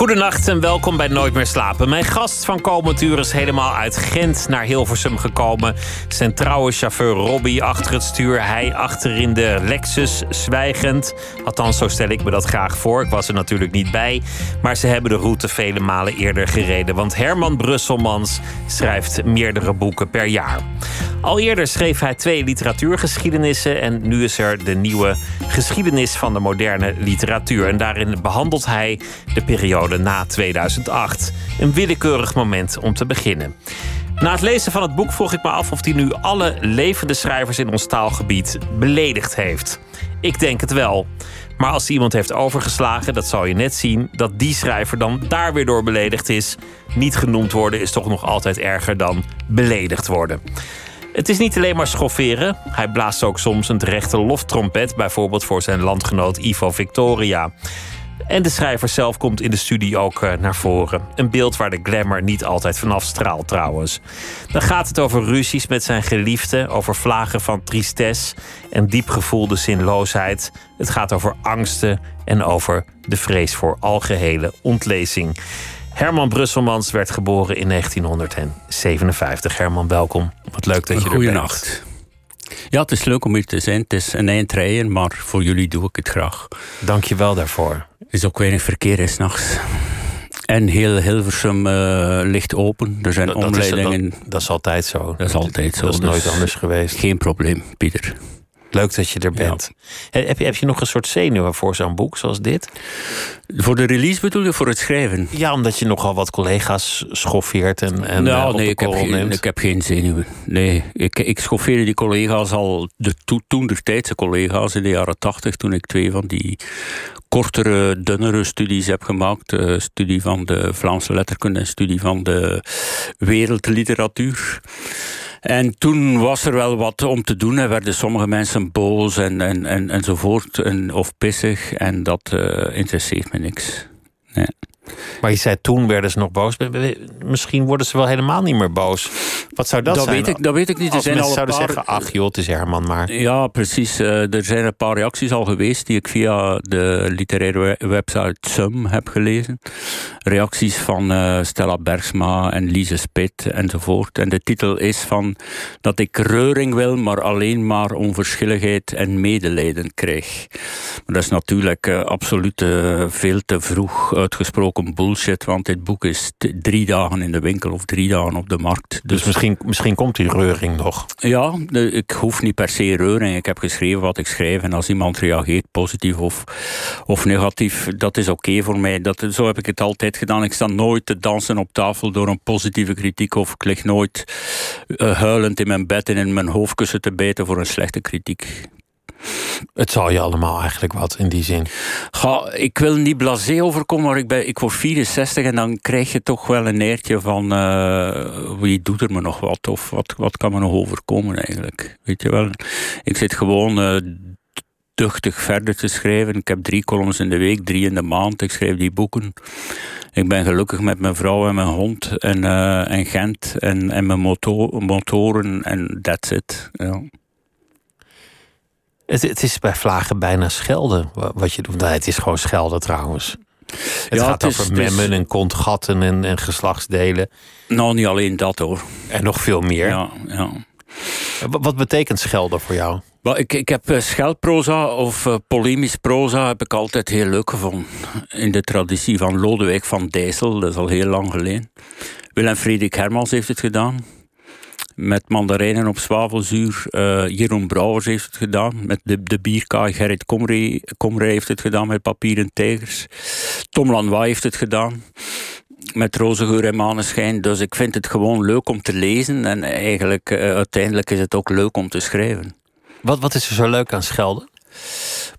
Goedenacht en welkom bij Nooit meer slapen. Mijn gast van komend is helemaal uit Gent naar Hilversum gekomen. Zijn trouwe chauffeur Robbie achter het stuur. Hij achterin de Lexus, zwijgend. Althans, zo stel ik me dat graag voor. Ik was er natuurlijk niet bij. Maar ze hebben de route vele malen eerder gereden. Want Herman Brusselmans schrijft meerdere boeken per jaar. Al eerder schreef hij twee literatuurgeschiedenissen. En nu is er de nieuwe geschiedenis van de moderne literatuur. En daarin behandelt hij de periode na 2008. Een willekeurig moment om te beginnen. Na het lezen van het boek vroeg ik me af of hij nu alle levende schrijvers in ons taalgebied beledigd heeft. Ik denk het wel. Maar als iemand heeft overgeslagen, dat zal je net zien, dat die schrijver dan daar weer door beledigd is. Niet genoemd worden is toch nog altijd erger dan beledigd worden. Het is niet alleen maar schofferen. Hij blaast ook soms een terechte loftrompet, bijvoorbeeld voor zijn landgenoot Ivo Victoria. En de schrijver zelf komt in de studie ook eh, naar voren. Een beeld waar de glamour niet altijd vanaf straalt trouwens. Dan gaat het over ruzies met zijn geliefde, over vlagen van tristesse en diepgevoelde zinloosheid. Het gaat over angsten en over de vrees voor algehele ontlezing. Herman Brusselmans werd geboren in 1957. Herman, welkom. Wat leuk dat je er bent. Goedenacht. Ja, het is leuk om hier te zijn. Het is een eindrijden, maar voor jullie doe ik het graag. Dank je wel daarvoor. Is ook weinig verkeer is nachts. En heel Hilversum uh, ligt open. Er zijn Dat, omleidingen. dat, is, dat, dat is altijd zo. Dat is altijd zo. Dat is dus nooit anders geweest. Geen probleem, Pieter. Leuk dat je er bent. Heb, je, heb je nog een soort zenuwen voor zo'n boek zoals dit? Voor de release bedoel je, voor het schrijven? Ja, omdat je nogal wat collega's schoffeert en, en nou, eh, op nee, de ik heb, geen, ik heb geen zenuwen. Nee, ik, ik schoffeerde die collega's al, de to, toen der tijdse collega's in de jaren tachtig, toen ik twee van die kortere, dunnere studies heb gemaakt. De studie van de Vlaamse letterkunde en studie van de wereldliteratuur. En toen was er wel wat om te doen. Er werden sommige mensen boos en, en, en, enzovoort. En, of pissig. En dat uh, interesseert me niks. Nee. Maar je zei toen werden ze nog boos. Misschien worden ze wel helemaal niet meer boos. Wat zou dat, dat zijn? Weet ik, dat weet ik niet. Er zijn mensen al zouden paar... zeggen, ach joh, het is Herman maar. Ja, precies. Uh, er zijn een paar reacties al geweest die ik via de literaire website Sum heb gelezen. Reacties van uh, Stella Bergsma en Lise Spit enzovoort. En de titel is van dat ik reuring wil, maar alleen maar onverschilligheid en medelijden krijg. Maar dat is natuurlijk uh, absoluut veel te vroeg uitgesproken bullshit, want dit boek is drie dagen in de winkel of drie dagen op de markt. Dus, dus misschien, misschien komt die reuring nog. Ja, de, ik hoef niet per se reuring. Ik heb geschreven wat ik schrijf. En als iemand reageert, positief of, of negatief, dat is oké okay voor mij. Dat, zo heb ik het altijd gedaan. Ik sta nooit te dansen op tafel door een positieve kritiek. Of ik lig nooit uh, huilend in mijn bed en in mijn hoofdkussen te bijten voor een slechte kritiek. Het zal je allemaal eigenlijk wat in die zin. Ik wil niet blasé overkomen, maar ik, ben, ik word 64 en dan krijg je toch wel een eertje van uh, wie doet er me nog wat of wat, wat kan me nog overkomen eigenlijk. Weet je wel, ik zit gewoon uh, duchtig verder te schrijven. Ik heb drie columns in de week, drie in de maand. Ik schrijf die boeken. Ik ben gelukkig met mijn vrouw en mijn hond en, uh, en Gent en, en mijn moto motoren en that's it. Ja. Het, het, is bij vlagen bijna schelden wat je doet. Nee, het is gewoon schelden trouwens. Het ja, gaat het is, over memmen en kontgatten en, en, geslachtsdelen. Nou, niet alleen dat hoor. En nog veel meer. Ja, ja. Wat, betekent schelden voor jou? Ik, ik heb uh, scheldproza of uh, polemisch proza heb ik altijd heel leuk gevonden. In de traditie van Lodewijk van Dijssel, dat is al heel lang geleden. Willem Frederik Hermans heeft het gedaan met mandarijnen op zwavelzuur. Uh, Jeroen Brouwers heeft het gedaan. Met de, de bierkaai Gerrit Komrij, heeft het gedaan met papieren tijgers. Tom Lanois heeft het gedaan. Met roze geur en maneschijn. Dus ik vind het gewoon leuk om te lezen. En eigenlijk uh, uiteindelijk is het ook leuk om te schrijven. Wat, wat is er zo leuk aan schelden?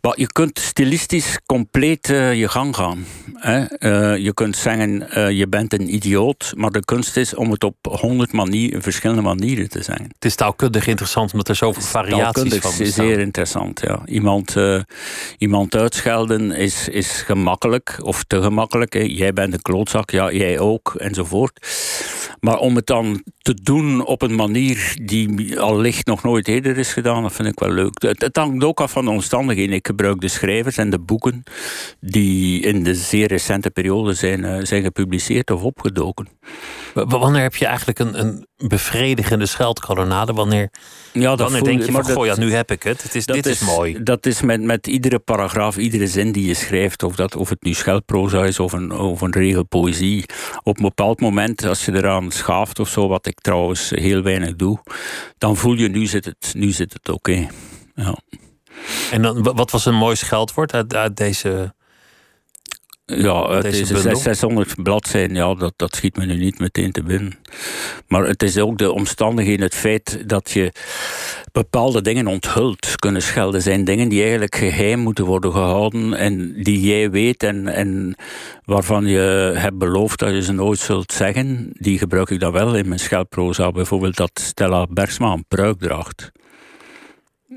Maar je kunt stilistisch compleet uh, je gang gaan. Hè? Uh, je kunt zeggen, uh, je bent een idioot, maar de kunst is om het op honderd manieren, verschillende manieren te zeggen. Het is taalkundig interessant omdat er zoveel variaties van bestaan. is zeer interessant, ja. Iemand, iemand uitschelden is, is gemakkelijk, of te gemakkelijk. Hè? Jij bent een klootzak, ja, jij ook, enzovoort. Maar om het dan te doen op een manier die al licht nog nooit eerder is gedaan, dat vind ik wel leuk. Het, het hangt ook af van de omstandigheden. Ik gebruik de schrijvers en de boeken die in de zeer recente periode zijn, uh, zijn gepubliceerd of opgedoken. Wanneer heb je eigenlijk een, een bevredigende scheldkolonnade? Wanneer, ja, wanneer denk je van, goh, ja, nu heb ik het. het is, dit is, is, mooi. Dat is met, met iedere paragraaf, iedere zin die je schrijft, of, dat, of het nu scheldproza is of een, of een regel poëzie. Op een bepaald moment, als je eraan schaaft of zo, wat ik trouwens heel weinig doe, dan voel je, nu zit het, nu zit het oké. Ja. En dan, wat was een mooi scheldwoord uit, uit deze ja, het is 600 bladzijden, ja, dat, dat schiet me nu niet meteen te binnen. Maar het is ook de omstandigheden, het feit dat je bepaalde dingen onthult kunnen schelden. zijn dingen die eigenlijk geheim moeten worden gehouden en die jij weet en, en waarvan je hebt beloofd dat je ze nooit zult zeggen. Die gebruik ik dan wel in mijn scheldproza. Bijvoorbeeld dat Stella Bergsma een pruik draagt.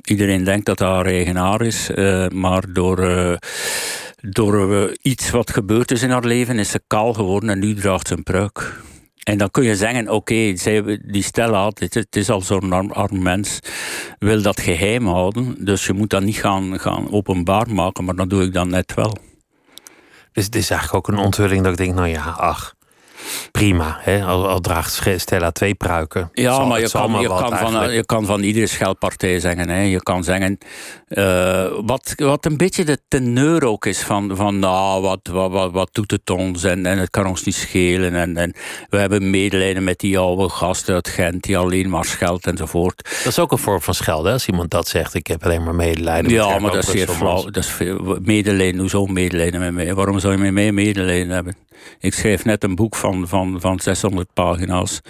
Iedereen denkt dat haar eigenaar is, uh, maar door... Uh, door uh, iets wat gebeurd is in haar leven is ze kaal geworden en nu draagt ze een pruik. En dan kun je zeggen, oké, okay, die Stella, het, het is al zo'n arm, arm, mens, wil dat geheim houden. Dus je moet dat niet gaan, gaan openbaar maken, maar dat doe ik dan net wel. Dus het is eigenlijk ook een onthulling dat ik denk, nou ja, ach, prima. Hè? Al, al, draagt Stella twee pruiken. Ja, maar, je kan, je, kan van, je kan van iedere scheldpartij zeggen. Hè? Je kan zeggen. Uh, wat, wat een beetje de teneur ook is van. van nou, wat, wat, wat, wat doet het ons? En, en het kan ons niet schelen. En, en we hebben medelijden met die oude gast uit Gent. die alleen maar scheldt enzovoort. Dat is ook een vorm van schelden. Als iemand dat zegt. Ik heb alleen maar medelijden. Ja, maar dat is zeer flauw. Dat is veel, medelijden. Hoezo medelijden met mij? Waarom zou je met mij medelijden hebben? Ik schreef net een boek van, van, van 600 pagina's,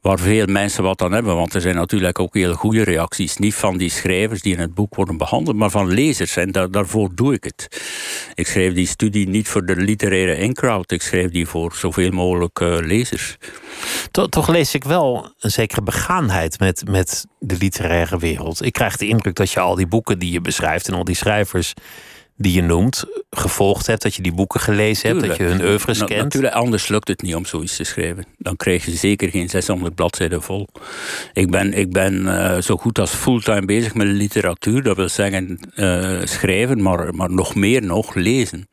waar veel mensen wat aan hebben. Want er zijn natuurlijk ook heel goede reacties. Niet van die schrijvers die in het boek worden behandeld, maar van lezers. En daarvoor doe ik het. Ik schreef die studie niet voor de literaire in-crowd. Ik schreef die voor zoveel mogelijk uh, lezers. Toch, toch, lees ik wel een zekere begaanheid met, met de literaire wereld. Ik krijg de indruk dat je al die boeken die je beschrijft en al die schrijvers die je noemt, gevolgd hebt, dat je die boeken gelezen hebt, dat je hun oeuvres kent. Natuurlijk, anders lukt het niet om zoiets te schrijven. Dan krijg je zeker geen 600 bladzijden vol. Ik ben, ik ben uh, zo goed als fulltime bezig met literatuur. Dat wil zeggen uh, schrijven, maar, maar nog meer nog lezen.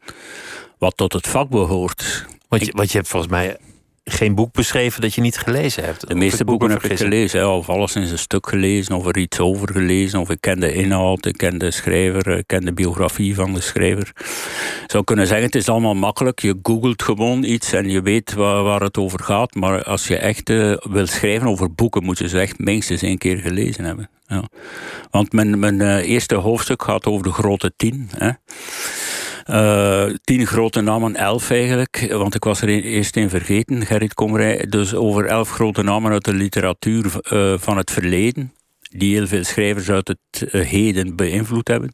Wat tot het vak behoort. Want je, want je hebt volgens mij geen boek beschreven dat je niet gelezen hebt. De meeste boeken, heb ik gelezen. Of alles in een stuk gelezen, of er iets over gelezen. Of ik ken de inhoud, ik ken de schrijver, ik ken de biografie van de schrijver. Ik zou kunnen zeggen, het is allemaal makkelijk. Je googelt gewoon iets en je weet waar, waar het over gaat. Maar als je echt uh, wil schrijven over boeken, moet je ze echt minstens één keer gelezen hebben. Ja. Want mijn, mijn uh, eerste hoofdstuk gaat over de grote tien. Hè. Uh, tien grote namen, elf eigenlijk, want ik was er eerst in vergeten, Gerrit Komrij. Dus over elf grote namen uit de literatuur uh, van het verleden, die heel veel schrijvers uit het uh, heden beïnvloed hebben.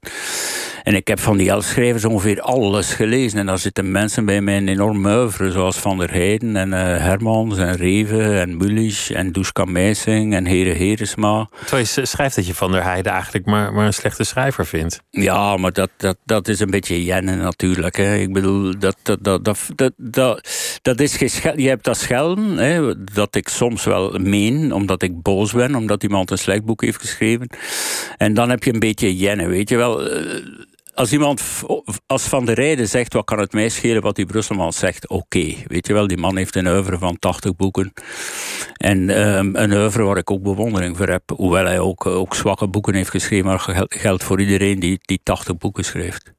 En ik heb van die elf schrijvers ongeveer alles gelezen. En daar zitten mensen bij mij een enorm oeuvre, zoals Van der Heijden en uh, Hermans en Reven en Mulisch en Duska Meising en Heren Heresma. Terwijl je schrijft dat je Van der Heijden eigenlijk maar, maar een slechte schrijver vindt. Ja, maar dat, dat, dat is een beetje jennen natuurlijk. Hè. Ik bedoel, dat, dat, dat, dat, dat, dat, is Je hebt dat schelden, hè, dat ik soms wel meen, omdat ik boos ben, omdat iemand een slecht boek heeft geschreven. En dan heb je een beetje jennen, weet je wel als iemand als Van der Rijden zegt, wat kan het mij schelen wat die Brusselman zegt, oké. Weet je wel, die man heeft een oeuvre van 80 boeken. En um, een oeuvre waar ik ook bewondering voor heb. Hoewel hij ook, ook zwakke boeken heeft geschreven, maar geldt voor iedereen die, die 80 boeken schrijft.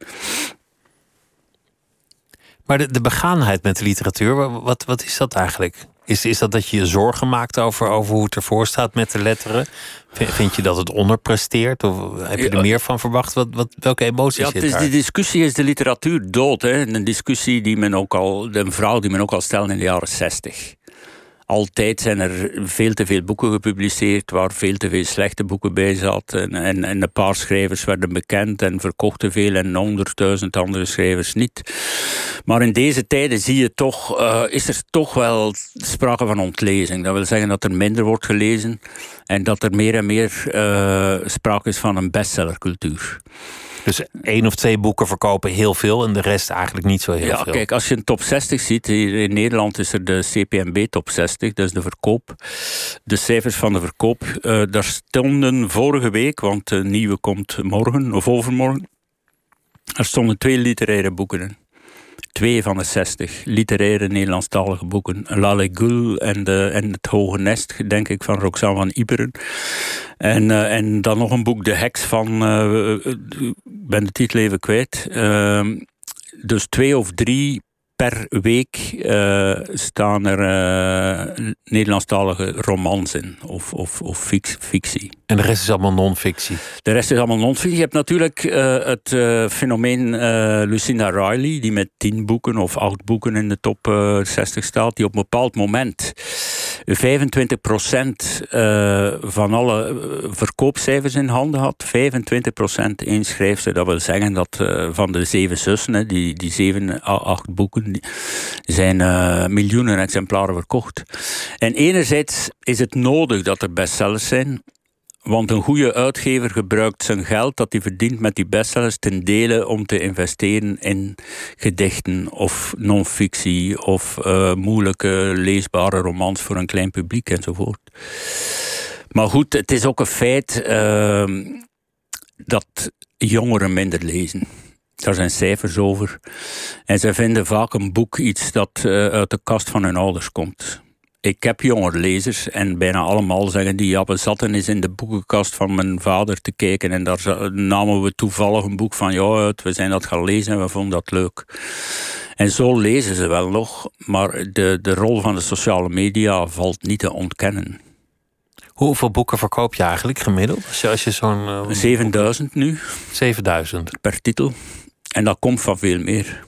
Maar de, de begaanheid met de literatuur, wat, wat is dat eigenlijk? Is, is dat dat je je zorgen maakt over, over hoe het ervoor staat met de letteren? Vind je dat het onderpresteert? Of heb je er meer van verwacht? Wat, wat, welke emoties ja, zit is, De discussie is de literatuur dood. Hè? Een discussie die men ook al, een vrouw die men ook al stelde in de jaren zestig. Altijd zijn er veel te veel boeken gepubliceerd waar veel te veel slechte boeken bij zaten. En, en, een paar schrijvers werden bekend en verkochten veel en honderdduizend andere schrijvers niet. Maar in deze tijden zie je toch, uh, is er toch wel sprake van ontlezing. Dat wil zeggen dat er minder wordt gelezen en dat er meer en meer uh, sprake is van een bestsellercultuur. Dus één of twee boeken verkopen heel veel en de rest eigenlijk niet zo heel ja, veel. Kijk, als je een top 60 ziet, hier in Nederland is er de CPMB top 60, dat is de verkoop. De cijfers van de verkoop, uh, daar stonden vorige week, want de nieuwe komt morgen of overmorgen, er stonden twee literaire boeken in twee van de zestig literaire Nederlandstalige boeken. La Legule en, de, en Het Hoge Nest, denk ik, van Roxane van Iberen. En, uh, en dan nog een boek, De Heks van... Uh, ik ben de titel even kwijt. Uh, dus twee of drie per week uh, staan er Nederlandstalige romans in, of, of, of fictie. En de rest is allemaal non-fictie? De rest is allemaal non-fictie. Je hebt natuurlijk uh, het fenomeen Lucinda Riley, die met tien boeken of acht boeken in de top 60 staat, die op een bepaald moment 25% van alle verkoopcijfers in handen had. 25% inschreef. Dat wil zeggen dat van de zeven zussen, die, die zeven acht boeken, zijn miljoenen exemplaren verkocht. En enerzijds is het nodig dat er bestsellers zijn. Want een goede uitgever gebruikt zijn geld dat hij verdient met die bestsellers ten dele om te investeren in gedichten of non-fictie of uh, moeilijke leesbare romans voor een klein publiek enzovoort. Maar goed, het is ook een feit uh, dat jongeren minder lezen. Daar zijn cijfers over. En ze vinden vaak een boek iets dat uh, uit de kast van hun ouders komt. Ik heb jongere lezers en bijna allemaal zeggen die ja, we zaten eens in de boekenkast van mijn vader te kijken en daar namen we toevallig een boek van jou uit. We zijn dat gaan lezen en we vonden dat leuk. En zo lezen ze wel nog, maar de, de rol van de sociale media valt niet te ontkennen. Hoeveel boeken verkoop je eigenlijk gemiddeld? Als je, als je zo'n. Uh, 7000 nu. 7000 per titel. En dat komt van veel meer.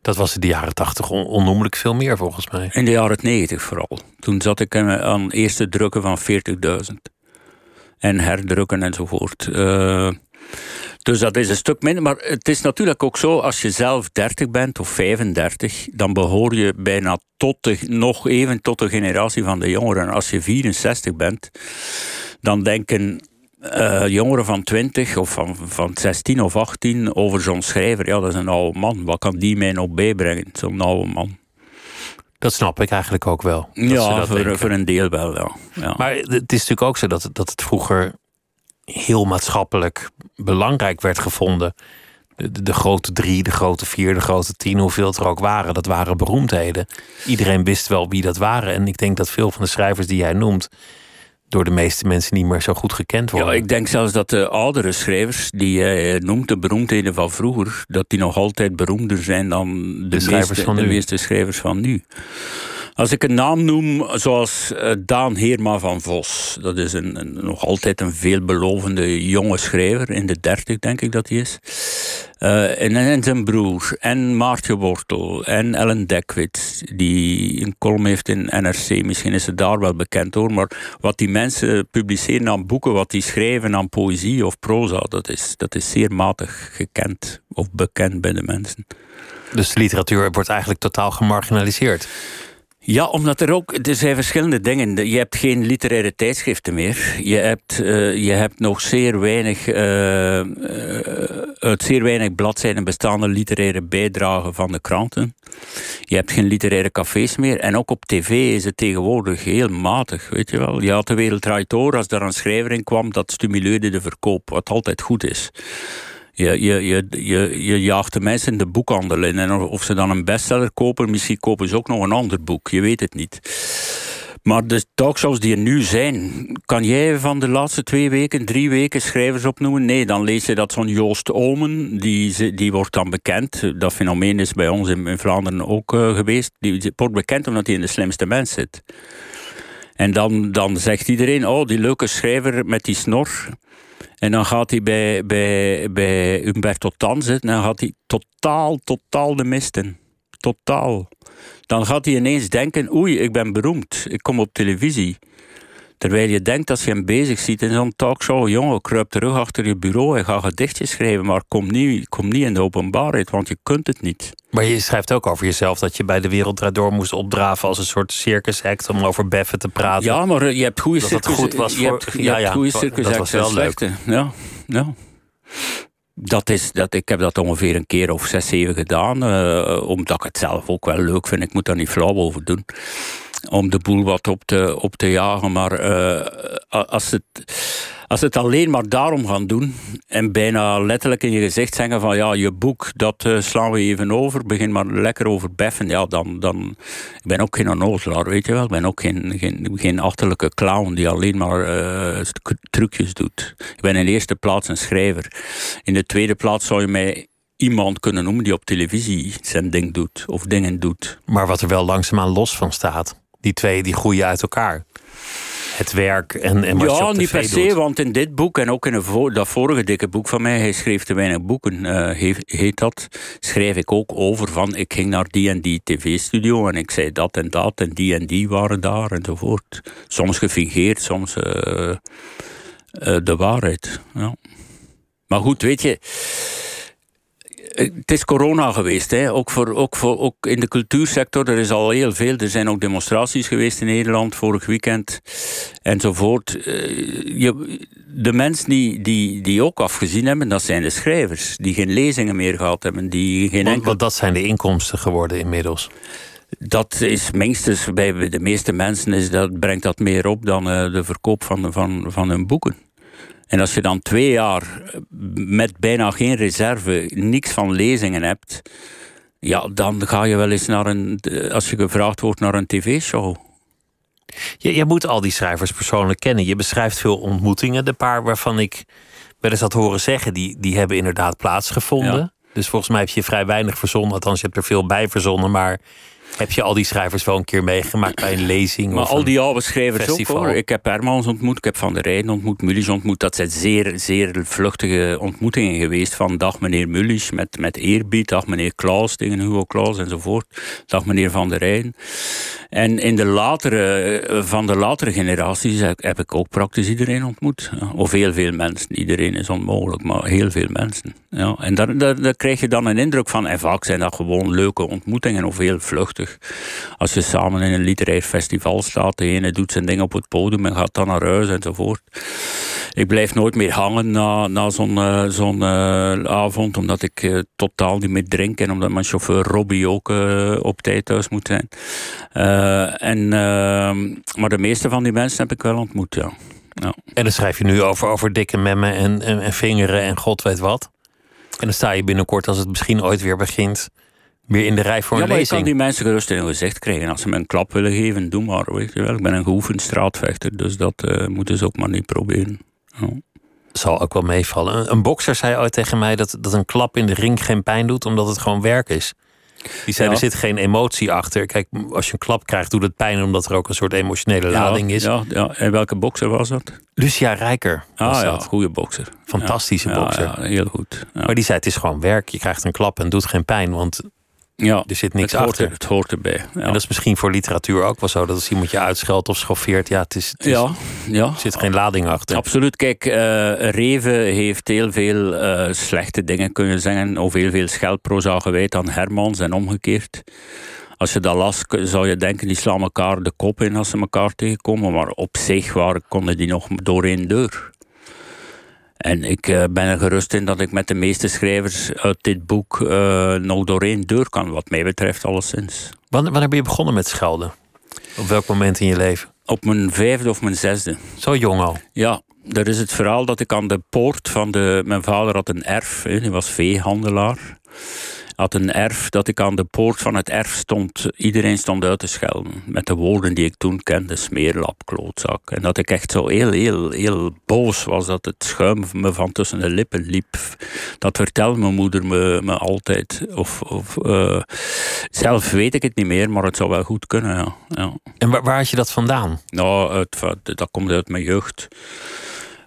Dat was in de jaren tachtig on onnoemelijk veel meer volgens mij. In de jaren negentig vooral. Toen zat ik aan eerste drukken van 40.000. En herdrukken enzovoort. Uh, dus dat is een stuk minder. Maar het is natuurlijk ook zo, als je zelf 30 bent of 35, dan behoor je bijna tot de, nog even tot de generatie van de jongeren. Als je 64 bent, dan denken uh, jongeren van 20 of van, van 16 of 18 over zo'n schrijver. Ja, dat is een oude man. Wat kan die mij nog bijbrengen, zo'n oude man? Dat snap ik eigenlijk ook wel. Ja, voor, voor, een deel wel, ja. ja. Maar het is natuurlijk ook zo dat, dat het vroeger heel maatschappelijk belangrijk werd gevonden. De, de, grote drie, de grote vier, de grote tien, hoeveel het er ook waren, dat waren beroemdheden. Iedereen wist wel wie dat waren. En ik denk dat veel van de schrijvers die jij noemt, door de meeste mensen niet meer zo goed gekend worden. Ja, ik denk zelfs dat de oudere schrijvers die jij noemt, de beroemdheden van vroeger, dat die nog altijd beroemder zijn dan de, de schrijvers meeste, van de meeste schrijvers van nu. Als ik een naam noem, zoals uh, Daan Heerma van Vos. Dat is een, nog altijd een veelbelovende jonge schrijver. In de dertig, denk ik dat hij is. En, en zijn broer. En Maartje Wortel. En Ellen Dekwit. Die een column heeft in NRC. Misschien is ze daar wel bekend hoor. Maar wat die mensen publiceren aan boeken. Wat die schrijven aan poëzie of proza. Dat is, dat is zeer matig gekend. Of bekend bij de mensen. Dus de literatuur wordt eigenlijk totaal gemarginaliseerd. Ja, omdat er ook, er zijn verschillende dingen. Je hebt geen literaire tijdschriften meer. Je hebt, uh, je hebt nog zeer weinig, uh, uit zeer weinig bladzijden bestaande literaire bijdragen van de kranten. Je hebt geen literaire cafés meer. En ook op tv is het tegenwoordig heel matig, weet je wel. Je had de Wereld Door, als daar een schrijver in kwam, dat stimuleerde de verkoop, wat altijd goed is. Je, je, je, je, je jaagt de mensen de boekhandel in. En of ze dan een bestseller kopen, misschien kopen ze ook nog een ander boek. Je weet het niet. Maar de talkshows die er nu zijn, kan jij van de laatste twee weken, drie weken schrijvers opnoemen? Nee, dan lees je dat zo'n Joost Omen, die, die wordt dan bekend. Dat fenomeen is bij ons in, Vlaanderen ook uh, geweest. Die wordt bekend omdat hij in de slimste mens zit. En dan, dan zegt iedereen, oh, die leuke schrijver met die snor. En dan gaat hij bij, bij, bij Humberto Tan zitten en dan gaat hij totaal, totaal de misten. Totaal. dan gaat hij ineens denken: oei, ik ben beroemd, ik kom op televisie. Terwijl je denkt als je hem bezig ziet in zo'n talkshow, jongen, kruip terug achter je bureau en ga gedichtjes schrijven, maar kom niet, kom niet in de openbaarheid, want je kunt het niet. Maar je schrijft ook over jezelf dat je bij de Wereld Door moest opdraven als een soort circusact om over beffen te praten. Ja, maar je hebt goede circus. goed was je hebt, ja, ja, goede circus. Dat was wel leuk. Ja, ja. Dat is, dat, ik heb dat ongeveer een keer of zes, zeven gedaan. Uh, omdat ik het zelf ook wel leuk vind. Ik moet daar niet flauw over doen om de boel wat op te, op te jagen. Maar uh, als, het, als het alleen maar daarom gaan doen en bijna letterlijk in je gezicht zeggen van ja, je boek, dat uh, slaan we even over, begin maar lekker over beffen, ja, dan, dan... Ik ben ook geen onnozelaar, weet je wel. Ik ben ook geen, geen, geen achterlijke clown die alleen maar uh, trucjes doet. Ik ben in de eerste plaats een schrijver. In de tweede plaats zou je mij iemand kunnen noemen die op televisie zijn ding doet of dingen doet. Maar wat er wel langzaamaan los van staat die twee die groeien uit elkaar. Het werk en, en wat ja, je op niet per se, doet. want in dit boek en ook in dat vorige dikke boek van mij, hij schreef te weinig boeken, uh, heet, dat, schrijf ik ook over van ik ging naar die en die tv-studio en ik zei dat en dat en die en die waren daar enzovoort. Soms gefingeerd, soms uh, uh, de waarheid. Ja. Maar goed, weet je het is corona geweest, hè. Ook, voor, ook, voor, ook in de cultuursector. Er is al heel veel. Er zijn ook demonstraties geweest in Nederland vorig weekend enzovoort. Eh, je, de mensen die, die, die ook afgezien hebben, dat zijn de schrijvers. Die geen lezingen meer gehad hebben. Die geen enkel... want dat zijn de inkomsten geworden inmiddels. Dat is minstens bij de meeste mensen is dat, brengt dat meer op dan uh, de verkoop van, van, van hun boeken. En als je dan twee jaar met bijna geen reserve, niks van lezingen hebt, ja, dan ga je wel eens naar een, als je gevraagd wordt naar een tv-show. Je, je moet al die schrijvers persoonlijk kennen. Je beschrijft veel ontmoetingen. De paar waarvan ik wel eens had horen zeggen, die, die hebben inderdaad plaatsgevonden. Dus volgens mij heb je vrij weinig verzonnen. Althans, je hebt er veel bij verzonnen. Maar heb je al die schrijvers wel een keer meegemaakt bij een lezing? Maar of al die oude schrijvers festival? ook hoor. Ik heb Hermans ontmoet, ik heb Van der Rijden ontmoet, Mulisch ontmoet. Dat zijn zeer, zeer vluchtige ontmoetingen geweest. Van dag meneer Mulisch met, met eerbied, dag meneer Klaus tegen Hugo Klaus enzovoort. Dag meneer Van der Rijden. En in de latere, van de latere generaties heb ik ook praktisch iedereen ontmoet. Of heel veel mensen. Iedereen is onmogelijk, maar heel veel mensen. Ja, en daar, daar, daar krijg je dan een indruk van. En vaak zijn dat gewoon leuke ontmoetingen of heel vluchtig. Als je samen in een literair festival staat, de ene doet zijn ding op het podium en gaat dan naar huis enzovoort. Ik blijf nooit meer hangen na, na zo'n uh, zo'n uh, avond, omdat ik uh, totaal niet meer drink en omdat mijn chauffeur Robbie ook op tijd thuis moet zijn. en, maar de meeste van die mensen heb ik wel ontmoet. En dan schrijf je nu over, over dikke memmen en, en, en vingeren en god weet wat. En dan sta je binnenkort, als het misschien ooit weer begint, weer in de rij voor ja, een lezing. Ja, kan die mensen gerust in hun gezicht krijgen. Als ze me een klap willen geven, doe maar. Weet je wel. Ik ben een geoefend straatvechter, dus dat uh, moeten ze ook maar niet proberen. Ja. Zal ook wel meevallen. Een, een bokser zei ooit tegen mij dat, dat een klap in de ring geen pijn doet, omdat het gewoon werk is. Die zei, er zit geen emotie achter. Kijk, als je een klap krijgt, doet het pijn... omdat er ook een soort emotionele lading is. Ja, ja. En welke bokser was dat? Lucia Rijker Ah ja, dat. goede bokser. Fantastische bokser. Ja, heel goed. Maar die zei, het is gewoon werk. Je krijgt een klap en doet geen pijn. Want ja, er zit niks het hoort achter. Er, het hoort erbij. Ja. En dat is misschien voor literatuur ook wel zo. Dat als iemand je uitscheldt of schoffeert, ja, het, is, het is, ja, ja. er zit geen lading achter. Absoluut. Kijk, uh, Reven heeft heel veel uh, slechte dingen kunnen zeggen. Of heel veel scheldproza gewijd aan Hermans en omgekeerd. Als je dat las, zou je denken, die slaan elkaar de kop in als ze elkaar tegenkomen. Maar op zich waren, konden die nog door één deur. En ik uh, ben er gerust in dat ik met de meeste schrijvers uit dit boek uh, nog door één deur kan, wat mij betreft, alleszins. Wanneer, wanneer ben je begonnen met schelden? Op welk moment in je leven? Op mijn vijfde of mijn zesde. Zo jong al? Ja, er is het verhaal dat ik aan de poort van de... Mijn vader had een erf, hij was veehandelaar had een erf dat ik aan de poort van het erf stond. Iedereen stond uit te schelden. Met de woorden die ik toen kende: smeerlap, klootzak. En dat ik echt zo heel, heel, heel boos was dat het schuim me van tussen de lippen liep. Dat vertelde mijn moeder me, me altijd. Of, of uh, zelf weet ik het niet meer, maar het zou wel goed kunnen. Ja. ja. En waar, waar had je dat vandaan? Nou, het, dat komt uit mijn jeugd.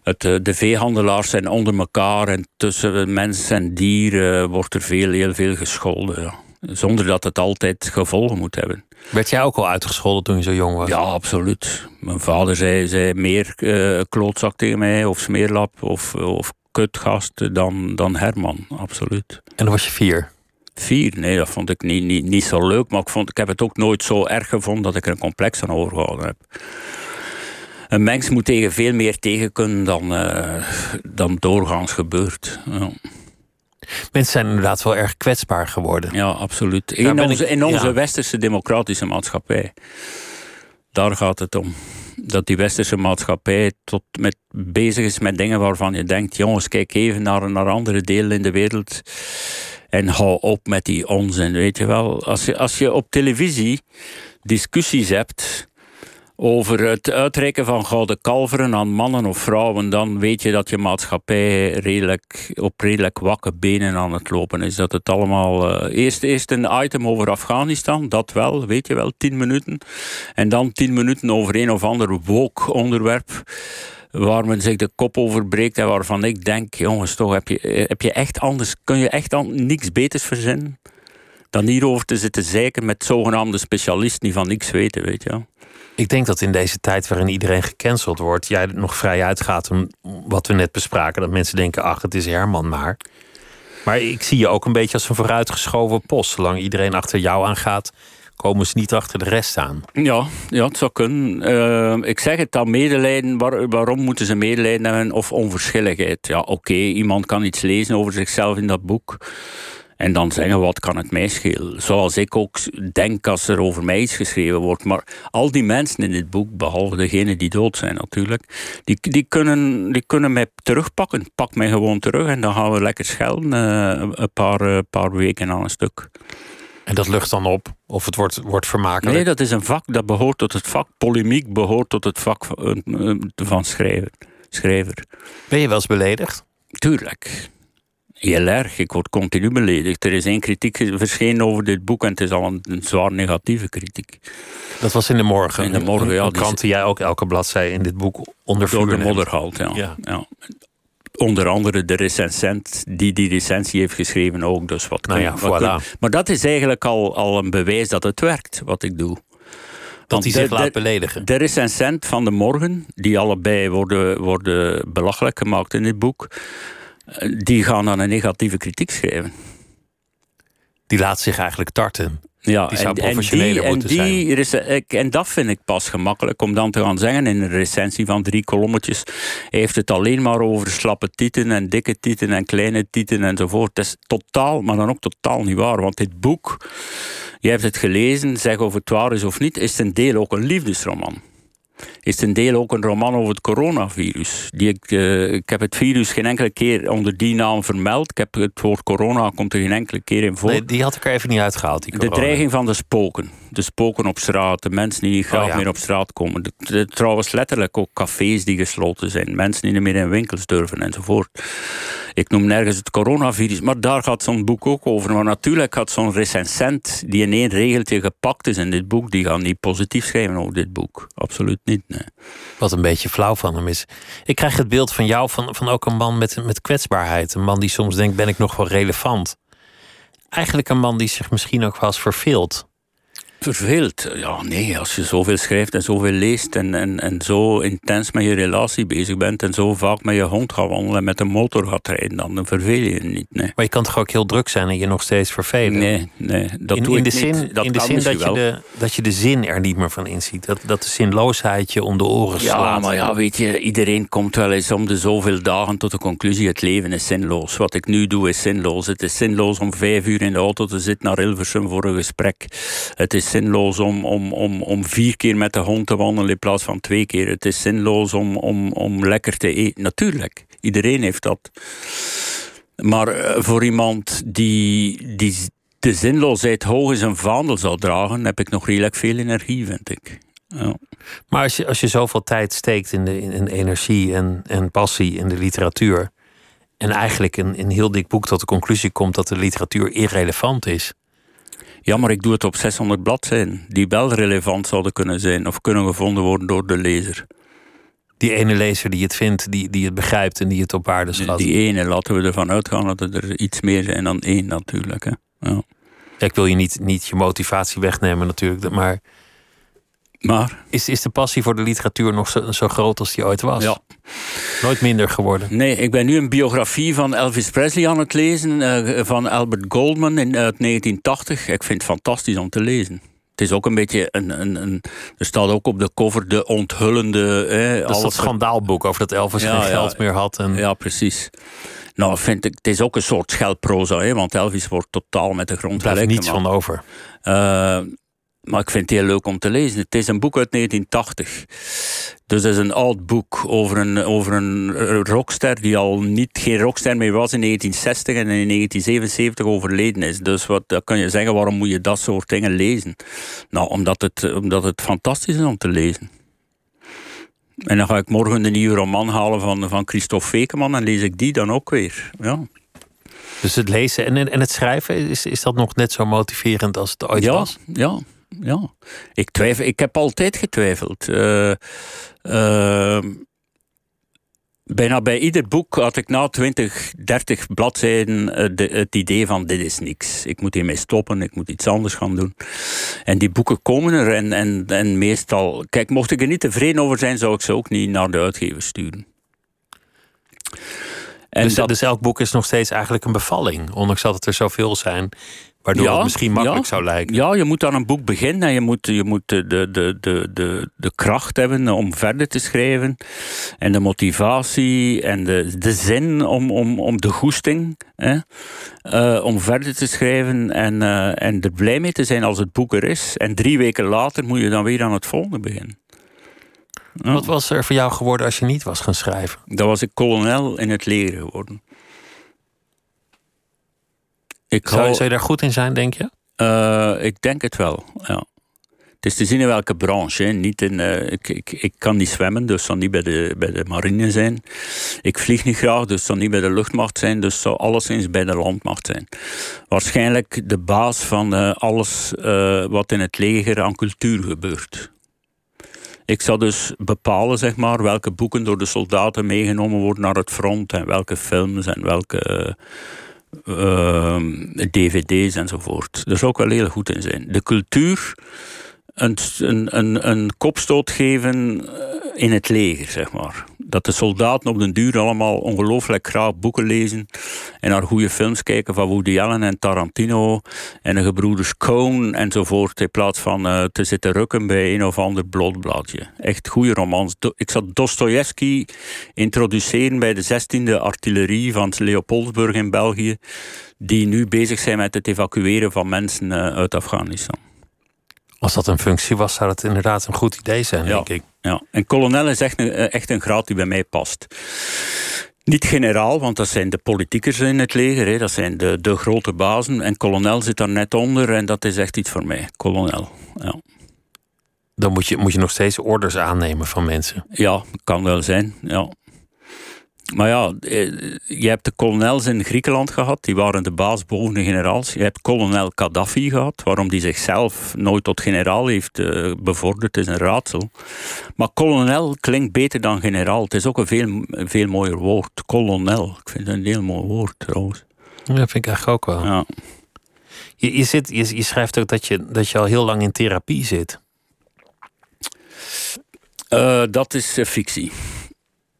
Het, eh, de veehandelaars zijn onder elkaar en tussen mens en dieren wordt er veel, heel veel gescholden. Ja. Zonder dat het altijd gevolgen moet hebben. Werd jij ook al uitgescholden toen je zo jong was? Ja, absoluut. Mijn vader zei, zei meer uh, klootzak tegen mij, of smeerlap, of, of kutgast dan, dan Herman, absoluut. En dan was je vier? Vier? Nee, dat vond ik niet, niet, niet zo leuk. Maar ik, vond, ik heb het ook nooit zo erg gevonden dat ik er een complex aan overgehouden heb. Een mens moet tegen veel meer tegen kunnen dan, uh, dan doorgaans gebeurt. Ja. Mensen zijn inderdaad wel erg kwetsbaar geworden. Ja, absoluut. In onze, in onze westerse democratische maatschappij. Daar gaat het om. Dat die westerse maatschappij tot met, bezig is met dingen waarvan je denkt: jongens, kijk even naar, naar andere delen in de wereld. En hou op met die onzin, weet je wel. Als je, als je op televisie discussies hebt over het uitreiken van gouden kalveren aan mannen of vrouwen, dan weet je dat je maatschappij redelijk, op redelijk wakke benen aan het lopen is. Dat het allemaal. Uh, eerst, een item over Afghanistan, dat wel, weet je wel, tien minuten. En dan tien minuten over een of ander woke-onderwerp. Waar men zich de kop over breekt en waarvan ik denk, jongens, toch heb je, heb je echt anders, kun je echt an, niks beters verzinnen dan hierover te zitten zeiken met zogenaamde specialisten die van niks weten, weet je wel. Ik denk dat in deze tijd waarin iedereen gecanceld wordt, jij nog vrij uitgaat om wat we net bespraken. Dat mensen denken, ach, het is Herman maar. Maar ik zie je ook een beetje als een vooruitgeschoven post. Zolang iedereen achter jou aangaat, komen ze niet achter de rest aan. Ja, ja het zou kunnen. Uh, ik zeg het dan, medelijden. waarom moeten ze medelijden hebben of onverschilligheid? Ja, oké, iemand kan iets lezen over zichzelf in dat boek. En dan zeggen, wat kan het mij schelen? Zoals ik ook denk als er over mij iets geschreven wordt. Maar al die mensen in dit boek, behalve degenen die dood zijn natuurlijk, die, die, kunnen, die kunnen mij terugpakken. Pak mij gewoon terug en dan gaan we lekker schelden uh, een paar, uh, paar weken aan een stuk. En dat lucht dan op? Of het wordt, wordt vermakelijk? Nee, dat is een vak. Dat behoort tot het vak. Polemiek behoort tot het vak van, eh, van schrijver. schrijver. Ben je wel eens beledigd? Tuurlijk. Heel erg. Ik word continu beledigd. Er is één kritiek verschenen over dit boek en het is al een, zwaar negatieve kritiek. Dat was in de morgen. In de morgen, ja. krant die jij ook elke bladzij in dit boek onder Door de modder haalt, ja. ja. Onder andere de recensent die die recensie heeft geschreven ook. Dus wat nou ja, voilà. Maar dat is eigenlijk al, al een bewijs dat het werkt, wat ik doe. Dat hij zich laat beledigen. De recensent van de morgen, die allebei worden, worden belachelijk gemaakt in dit boek die gaan dan een negatieve kritiek schrijven. Die laat zich eigenlijk tarten. Ja, die zou en, professioneler en die, moeten zijn. En dat vind ik pas gemakkelijk om dan te gaan zeggen in een recensie van drie kolommetjes. heeft het alleen maar over slappe tieten en dikke tieten en kleine tieten enzovoort. Dat is totaal, maar dan ook totaal niet waar. Want dit boek, je hebt het gelezen, zeg of het waar is of niet, is een deel ook een liefdesroman is een deel ook een roman over het coronavirus. Die ik, uh, ik heb het virus geen enkele keer onder die naam vermeld. Ik heb het woord corona komt er geen enkele keer in voor. Nee, die had ik er even niet uitgehaald. Die de dreiging van de spoken. De spoken op straat. De mensen die niet graag oh, meer op straat komen. De, trouwens letterlijk ook cafés die gesloten zijn. Mensen die niet meer in winkels durven enzovoort. Ik noem nergens het coronavirus, maar daar gaat zo'n boek ook over. Maar natuurlijk gaat zo'n recensent die in één regeltje gepakt is in dit boek, die gaat niet positief schrijven over dit boek. Absoluut niet. Wat een beetje flauw van hem is. Ik krijg het beeld van jou van, van ook een man met, met kwetsbaarheid. Een man die soms denkt, ben ik nog wel relevant? Eigenlijk een man die zich misschien ook wel eens verveelt. Verveeld? Ja, nee. Als je zoveel schrijft en zoveel leest en, en, en zo intens met je relatie bezig bent en zo vaak met je hond gaat wandelen en met de motor gaat rijden, dan verveel je je niet. Nee. Maar je kan toch ook heel druk zijn en je nog steeds vervelen? Nee, nee. Dat in, doe in de zin, Dat in de zin dat je, de, dat je de zin er niet meer van inziet. Dat, dat de zinloosheid je om de oren slaat. Ja, maar ja, weet je, iedereen komt wel eens om de zoveel dagen tot de conclusie: het leven is zinloos. Wat ik nu doe is zinloos. Het is zinloos om vijf uur in de auto te zitten naar Hilversum voor een gesprek. Het is zinloos om om, om, om vier keer met de hond te wandelen in plaats van twee keer. Het is zinloos om, om, om lekker te eten. Natuurlijk, iedereen heeft dat. Maar eh, voor iemand die, die de zinloosheid hoog in zijn vaandel zou dragen, heb ik nog redelijk veel energie, vind ik. Ja. Maar als je, als je zoveel tijd steekt in, de, in, energie en, en passie in de literatuur. en eigenlijk in een heel dik boek tot de conclusie komt dat de literatuur irrelevant is. Ja, maar ik doe het op 600 bladzijden, die wel relevant zouden kunnen zijn of kunnen gevonden worden door de lezer. Die ene lezer die het vindt, die, die het begrijpt en die het op waarde schat. Die ene, laten we ervan uitgaan dat er iets meer zijn dan één natuurlijk. Hè. Ja. Ja, ik wil je niet, niet je motivatie wegnemen natuurlijk, maar... Maar? Is, is de passie voor de literatuur nog zo, zo groot als die ooit was? Ja. Nooit minder geworden? Nee, ik ben nu een biografie van Elvis Presley aan het lezen, uh, van Albert Goldman in, uit 1980. Ik vind het fantastisch om te lezen. Het is ook een beetje een, een, een Er staat ook op de cover de onthullende. Eh, dat is dat schandaalboek over dat Elvis geen geld meer had. En... Ja, precies. Nou, vind ik, het is ook een soort scheldproza, hè, want Elvis wordt totaal met de grond gelegd. Er niets van over. Uh, maar ik vind het heel leuk om te lezen. Het is een boek uit 1980. Dus het is een oud boek over een, over een rockster die al niet, geen rockster meer was in 1960 en in 1977 overleden is. Dus wat dan kan je zeggen, waarom moet je dat soort dingen lezen? Nou, omdat het, omdat het fantastisch is om te lezen. En dan ga ik morgen de nieuwe roman halen van, van Christophe Fekeman en lees ik die dan ook weer. Ja. Dus het lezen en, en het schrijven, is, is dat nog net zo motiverend als het ooit ja, was? Ja, ja. Ik, twijfel, ik heb altijd getwijfeld. Uh, uh, bijna bij ieder boek had ik na 20, 30 bladzijden eh, de, het idee van dit is niks. Ik moet hiermee stoppen, ik moet iets anders gaan doen. En die boeken komen er en, en, en meestal... Kijk, mocht ik er niet tevreden over zijn, zou ik ze ook niet naar de uitgever sturen. En dus, dat, dus elk boek is nog steeds eigenlijk een bevalling, ondanks dat het er zoveel zijn. Waardoor ja, het misschien makkelijk zou lijken. Ja, je moet aan een boek beginnen en je moet, je moet de, de, de, de, de kracht hebben om verder te schrijven. En de motivatie en de, de zin om, om, om de goesting. Hè, uh, om verder te schrijven en, uh, en er blij mee te zijn als het boek er is. En drie weken later moet je dan weer aan het volgende beginnen. Wat was er voor jou geworden als je niet was gaan schrijven? Dan was ik kolonel in het leger geworden. Ik zou, zou je daar goed in zijn, denk je? Uh, ik denk het wel, ja. Het is te zien in welke branche. Hè. Niet in, uh, ik, ik, ik kan niet zwemmen, dus zal niet bij de, bij de marine zijn. Ik vlieg niet graag, dus zal niet bij de luchtmacht zijn. Dus zal alleszins bij de landmacht zijn. Waarschijnlijk de baas van uh, alles wat in het leger aan cultuur gebeurt. Ik zal dus bepalen zeg maar, welke boeken door de soldaten meegenomen worden naar het front. En welke films en welke dvd's enzovoort. Daar zou ook wel heel goed in zijn. De cultuur een, een, een, kopstoot geven eh, in het leger, zeg maar. Dat de soldaten op den duur allemaal ongelooflijk graag boeken lezen en naar goede films kijken van Woody Allen en Tarantino en de gebroeders Coen enzovoort, in plaats van uh, te zitten rukken bij een of ander blotbladje. Echt goede romans. Ik zat Dostoevsky introduceren bij de 16e artillerie van Leopoldsburg in België, die nu bezig zijn met het evacueren van mensen uh, uit Afghanistan. Als dat een functie was, zou dat inderdaad een goed idee zijn, ja, denk ik. Ja, en kolonel is echt een, eh, echt een graad die bij mij past. Niet generaal, want dat zijn de politiekers in het leger. Hè. Dat zijn de, de grote bazen. En kolonel zit daar net onder en dat is echt iets voor mij. Kolonel, ja. Dan moet je, moet je nog steeds orders aannemen van mensen. Ja, kan wel zijn, ja. Maar ja, eh, je hebt de kolonels in Griekenland gehad, die waren de baas boven de generaals. Je hebt kolonel Gaddafi gehad, waarom die zichzelf nooit tot generaal heeft uh, bevorderd, is een raadsel. Maar kolonel klinkt beter dan generaal. Het is ook een veel, veel mooier woord, kolonel. Ik vind het een heel mooi woord trouwens. Ja, dat vind ik eigenlijk ook wel. Ja. Je, je, zit, je, je schrijft ook dat je, dat je al heel lang in therapie zit. Uh, dat is fictie.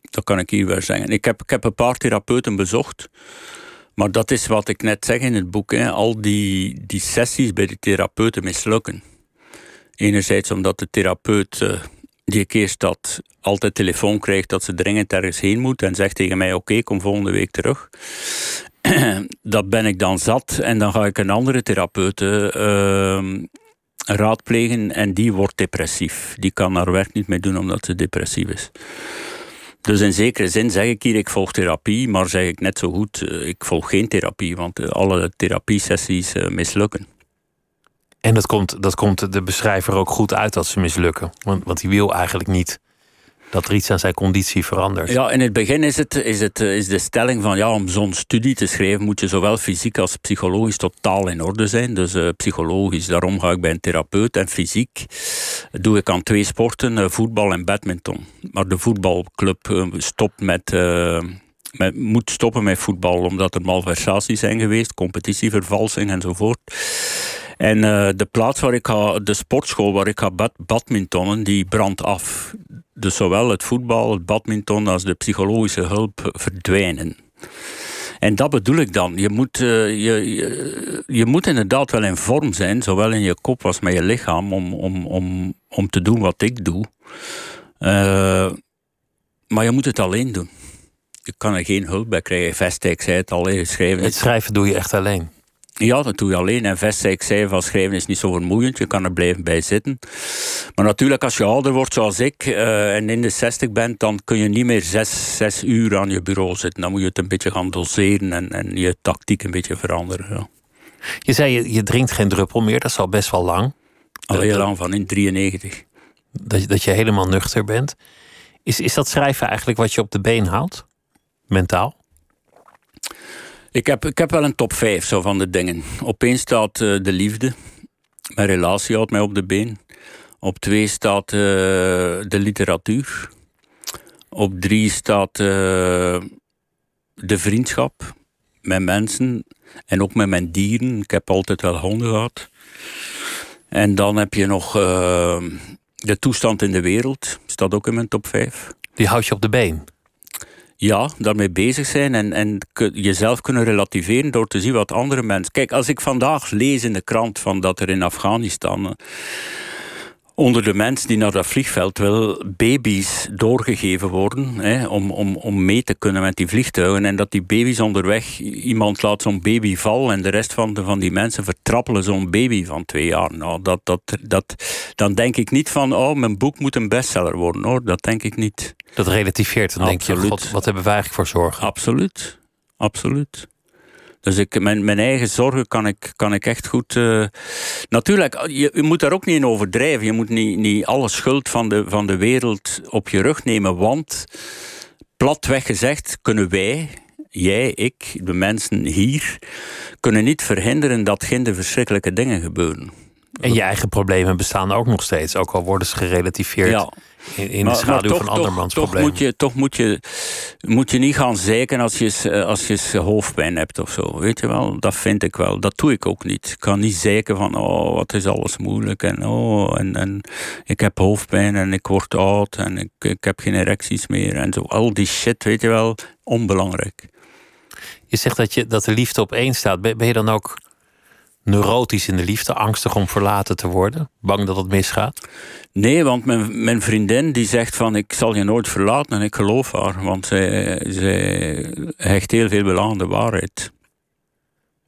Dat kan ik hier wel zeggen. Ik heb, ik heb een paar therapeuten bezocht. Maar dat is wat ik net zeg in het boek. Hè. Al die, die sessies bij de therapeuten mislukken. Enerzijds omdat de therapeut uh, die ik eerst dat altijd telefoon krijgt dat ze dringend ergens heen moet en zegt tegen mij: Oké, kom volgende week terug. dat ben ik dan zat en dan ga ik een andere therapeut uh, raadplegen en die wordt depressief. Die kan haar werk niet meer doen omdat ze depressief is. Dus in zekere zin zeg ik hier, ik volg therapie, maar zeg ik net zo goed, eh, ik volg geen therapie, want eh, alle therapiesessies eh, mislukken. En dat komt, dat komt de beschrijver ook goed uit dat ze mislukken. Want, want hij wil eigenlijk niet dat er iets aan zijn conditie verandert. Ja, in het begin is, het, is, het, is de stelling van ja, om zo'n studie te schrijven moet je zowel fysiek als psychologisch totaal in orde zijn. Dus uh, psychologisch, daarom ga ik bij een therapeut. En fysiek doe ik aan twee sporten, voetbal en badminton. Maar de voetbalclub stopt met, moet stoppen met voetbal omdat er malversaties zijn geweest, competitievervalsing enzovoort. En de plaats waar ik ga, de sportschool waar ik ga bad, badmintonnen, die brandt af. Dus zowel het voetbal, het badminton als de psychologische hulp verdwijnen. En dat bedoel ik dan. Je moet, uh, je, je, je, moet inderdaad wel in vorm zijn, zowel in je kop als met je lichaam, om, om, om, om te doen wat ik doe. Uh, maar je moet het alleen doen. Je kan er geen hulp bij krijgen. Vestijk zei het al, schrijven. Het schrijven doe je echt alleen? Ja, dat doe je alleen. En Vestijk zei van schrijven is niet zo vermoeiend. Je kan er blijven bij zitten. Maar natuurlijk, als je ouder wordt zoals ik uh, en in de 60 bent, dan kun je niet meer zes, zes uur aan je bureau zitten. Dan moet je het een beetje gaan doseren en, en je tactiek een beetje veranderen. Ja. Je zei, je, je drinkt geen druppel meer. Dat is al best wel lang. Al heel lang, van in 93. Dat, dat je helemaal nuchter bent. Is, is dat schrijven eigenlijk wat je op de been houdt? Mentaal? Ik heb, ik heb wel een top 5 zo van de dingen. Op één staat uh, de liefde. Mijn relatie houdt mij op de been. Op twee staat uh, de literatuur. Op drie staat uh, de vriendschap met mensen en ook met mijn dieren. Ik heb altijd wel honden gehad. En dan heb je nog de toestand in de wereld. Staat ook in mijn top 5. Die houd je op de been? Ja, daarmee bezig zijn en, en jezelf kunnen relativeren door te zien wat andere mensen. Kijk, als ik vandaag lees in de krant van dat er in Afghanistan onder de mensen die naar dat vliegveld wil baby's doorgegeven worden hè, om, om, om mee te kunnen met die vliegtuigen. En dat die baby's onderweg, iemand laat zo'n baby vallen en de rest van, de, van die mensen vertrappelen zo'n baby van twee jaar. Nou, dat, dat, dat, dan denk ik niet van, oh, mijn boek moet een bestseller worden hoor. Dat denk ik niet. Dat relativeert, dan Absoluut. denk je, God, wat hebben wij eigenlijk voor zorgen? Absoluut, absoluut. Dus ik, mijn, mijn eigen zorgen kan ik, kan ik echt goed. Uh, natuurlijk, je, je, moet daar ook niet in overdrijven. Je moet niet, niet alle schuld van de, van de wereld op je rug nemen. Want, platweg gezegd, kunnen wij, jij, ik, de mensen hier, kunnen niet verhinderen dat geen verschrikkelijke dingen gebeuren. En je eigen problemen bestaan ook nog steeds, ook al worden ze gerelativeerd. Ja, in, in de schaduw toch, van andermans toch, problemen. Moet je, toch moet je, moet je niet gaan zeiken als je, als je hoofdpijn hebt of zo. Weet je wel, dat vind ik wel. Dat doe ik ook niet. Ik kan niet zeiken van, oh, wat is alles moeilijk. En, oh, en, en ik heb hoofdpijn en ik word oud en ik, ik heb geen erecties meer. En zo, al die shit, weet je wel, onbelangrijk. Je zegt dat, je, dat de liefde op één staat. Ben, ben je dan ook neurotisch in de liefde, angstig om verlaten te worden? Bang dat het misgaat? Nee, want mijn, mijn vriendin die zegt van ik zal je nooit verlaten en ik geloof haar, want zij, zij hecht heel veel belang aan de waarheid.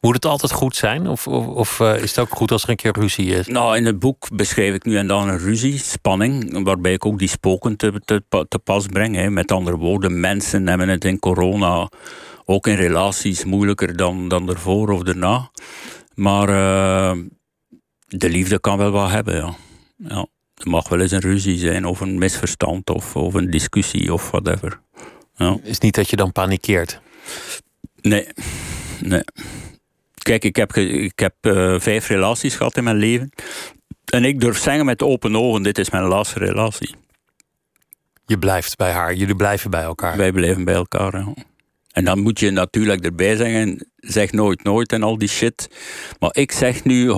Moet het altijd goed zijn? Of, of, of uh, is het ook goed als er een keer ruzie is? Nou, in het boek beschrijf ik nu en dan een ruzie, spanning, waarbij ik ook die spoken te, te, te pas breng. Hè. Met andere woorden, mensen hebben het in corona ook in relaties moeilijker dan, dan ervoor of daarna. Maar uh, de liefde kan wel wat hebben, ja. ja. Er mag wel eens een ruzie zijn of een misverstand of, of een discussie of whatever. Ja. Is niet dat je dan panikeert? Nee, nee. Kijk, ik heb, ik heb uh, vijf relaties gehad in mijn leven. En ik durf zeggen met open ogen, dit is mijn laatste relatie. Je blijft bij haar, jullie blijven bij elkaar. Wij blijven bij elkaar, ja. En dan moet je natuurlijk erbij zeggen, zeg nooit nooit en al die shit. Maar ik zeg nu 100%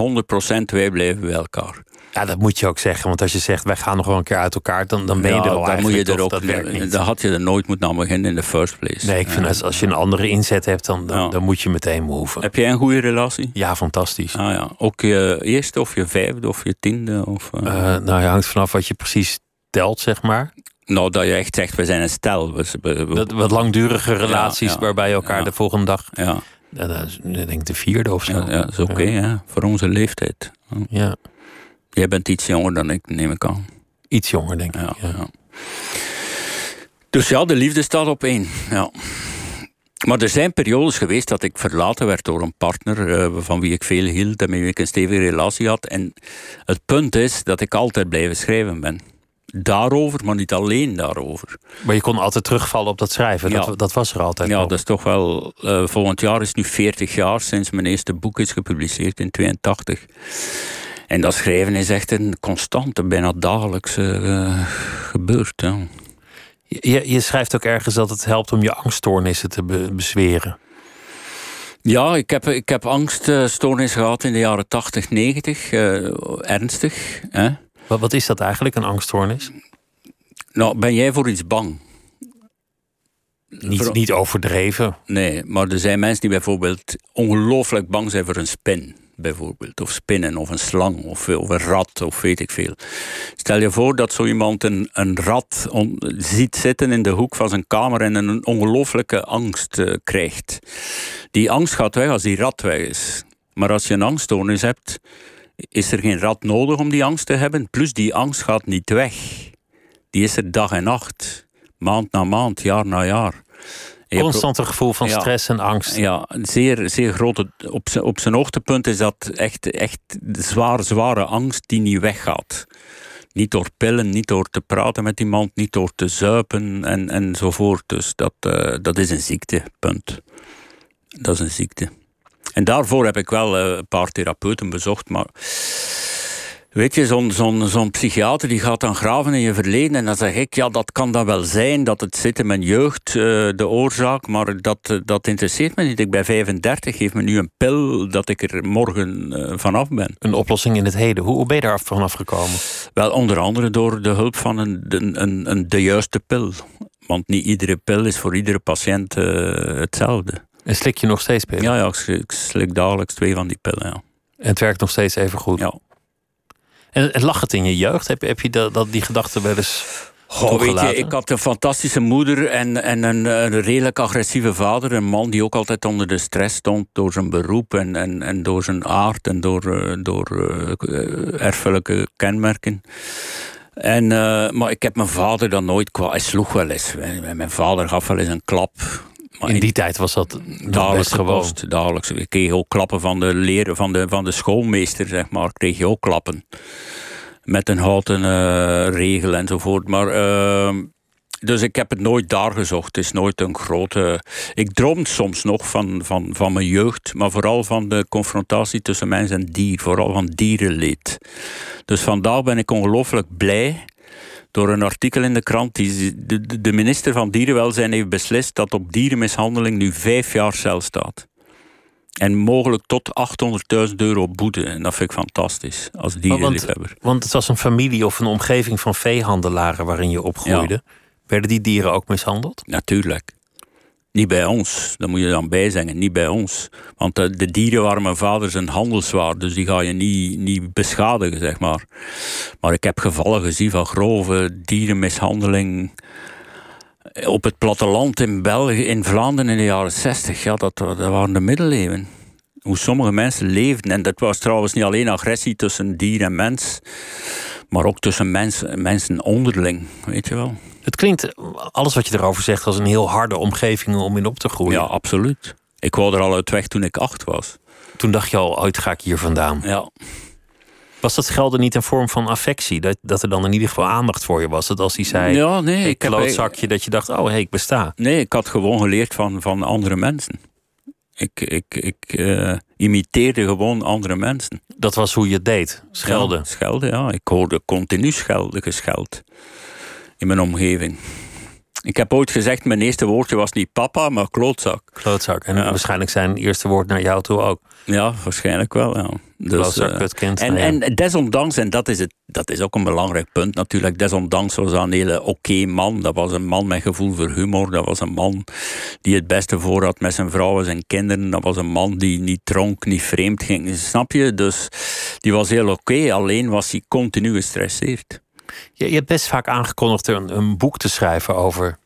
wij blijven bij elkaar. Ja, dat moet je ook zeggen. Want als je zegt, wij gaan nog wel een keer uit elkaar, dan, dan ben je er al dan moet je er ook, dat Dan had je er nooit moeten aan beginnen in de first place. Nee, ik vind als, als je een andere inzet hebt, dan, dan, moet je meteen move. Heb jij een goede relatie? Ja, fantastisch. Ah, ja. Ook je eerste of je vijfde of je tiende? Of, uh... Uh, nou, hangt vanaf wat je precies telt, zeg maar. Nou, dat je echt zegt, we zijn een stel. We, wat langdurige relaties waarbij je elkaar de volgende dag... Ja. Dat is, denk ik de vierde of zo. Ja, dat is oké, ja. voor onze leeftijd. Ja. Jij bent iets jonger dan ik, neem ik aan. Iets jonger, denk ik. Ja, Dus ja, de liefde staat op één. Ja. Maar er zijn periodes geweest dat ik verlaten werd door een partner uh, van wie ik veel hield en met wie ik een stevige relatie had. En het punt is dat ik altijd blijven schrijven ben daarover, maar niet alleen daarover. Maar je kon altijd terugvallen op dat schrijven. Ja. Dat, dat was er altijd. Ja, dat is toch wel. Uh, volgend jaar is nu 40 jaar sinds mijn eerste boek is gepubliceerd in 82. En dat schrijven is echt een constante, bijna dagelijkse uh, gebeurt. Je, je, schrijft ook ergens dat het helpt om je angststoornissen te be bezweren. Ja, ik heb, ik heb angststoornis gehad in de jaren 80, 90. Uh, ernstig. Hè? Wat, wat is dat eigenlijk, een angststoornis? Nou, ben jij voor iets bang? Niet, niet overdreven. Nee, maar er zijn mensen die bijvoorbeeld ongelooflijk bang zijn voor een spin. Bijvoorbeeld, of spinnen, of een slang, of, of een rat, of weet ik veel. Stel je voor dat zo iemand een, een rat ziet zitten in de hoek van zijn kamer en een ongelooflijke angst uh, krijgt. Die angst gaat weg als die rat weg is. Maar als je een angststoornis hebt, is er geen rat nodig om die angst te hebben. Plus die angst gaat niet weg. Die is er dag en nacht maand na maand, jaar na jaar. Constant een gevoel van stress en angst. Ja, zeer, zeer grote. Op zijn, op zijn hoogtepunt is dat echt, echt zware, zware angst die niet weggaat. Niet door pillen, niet door te praten met iemand, niet door te zuipen en, enzovoort. Dus dat, uh, dat is een ziekte, punt. Dat is een ziekte. En daarvoor heb ik wel uh, een paar therapeuten bezocht, maar Weet je, zo'n zo'n zo'n psychiater die gaat dan graven in je verleden en dan zeg ik, ja, dat kan dan wel zijn, dat het zit in mijn jeugd, uh, de oorzaak, maar dat, uh, dat interesseert me niet. Ik ben 35, geef me nu een pil dat ik er morgen uh, vanaf ben. Een oplossing in het heden. Hoe, hoe ben je daar vanaf gekomen? Wel, onder andere door de hulp van een, een, een, de juiste pil. Want niet iedere pil is voor iedere patiënt hetzelfde. En slik je nog steeds pillen? Ja, ja ik, slik dagelijks twee van die pillen, ja. En het werkt nog steeds even goed? Ja. En, en lag het in je jeugd? Heb, heb je dat, dat die gedachte wel eens Goh, weet je, ik had een fantastische moeder en, en een, een, redelijk agressieve vader. Een man die ook altijd onder de stress stond door zijn beroep en, en, en door zijn aard en door, eh, door uh, erfelijke kenmerken. En, uh, maar ik heb mijn vader dan nooit qua. Hij sloeg wel eens. Mijn vader gaf wel eens een klap in die tijd was dat dagelijks gewoon. Dagelijks. Ik kreeg ook klappen van de leren, van de, van de schoolmeester, zeg maar. Kreeg je ook klappen. Met een houten uh, regel enzovoort. Maar, uh, dus ik heb het nooit daar gezocht. Het is nooit een grote. Ik droom soms nog van, van, van mijn jeugd, maar vooral van de confrontatie tussen mens en dier. Vooral van dierenleed. Dus vandaag ben ik ongelooflijk blij door een artikel in de krant. Die, de, de minister van Dierenwelzijn heeft beslist dat op dierenmishandeling nu vijf jaar cel staat. En mogelijk tot 800.000 euro boete. En dat vind ik fantastisch als dierenliefhebber. Want, want het was een familie of een omgeving van veehandelaren waarin je opgroeide. Werden die dieren ook mishandeld? Natuurlijk. Niet bij ons, dat moet je dan bijzeggen, niet bij ons. Want de, de, dieren waren mijn vader zijn handelswaar, dus die ga je niet, niet beschadigen, zeg maar. Maar ik heb gevallen gezien van grove dierenmishandeling op het platteland in België, in Vlaanderen in de jaren 60. Ja, dat, dat waren de middeleeuwen. Hoe sommige mensen leefden. En dat was trouwens niet alleen agressie tussen dier en mens, maar ook tussen mens, mensen onderling, weet je wel. Het klinkt, alles wat je erover zegt, als een heel harde omgeving om in op te groeien. Ja, absoluut. Ik wou er al uit weg toen ik acht was. Toen dacht je al, ooit ga ik hier vandaan. Ja. Was dat schelden niet een vorm van affectie? Dat, dat er dan in ieder geval aandacht voor je was? Dat als hij zei, ja, nee, ik klootzakje, dat je dacht, oh hé, hey, ik besta. Nee, ik had gewoon geleerd van, van andere mensen. Ik, ik, ik uh, imiteerde gewoon andere mensen. Dat was hoe je het deed, schelden? Ja, schelden, ja. Ik hoorde continu schelden, gescheld in mijn omgeving. Ik heb ooit gezegd, mijn eerste woordje was niet papa, maar klootzak. Klootzak. En waarschijnlijk zijn eerste woord naar jou toe ook. Ja, waarschijnlijk wel. Ja. Dus, klootzak. Uh, en, nou en desondanks, en dat is, het, dat is ook een belangrijk punt natuurlijk, desondanks was dat een hele oké man. Dat was een man met gevoel voor humor. Dat was een man die het beste voor had met zijn vrouw en zijn kinderen. Dat was een man die niet dronk, niet vreemd ging. Snap je? Dus die was heel oké, alleen was hij continu gestresseerd. Je, je hebt best vaak aangekondigd een, een boek te schrijven over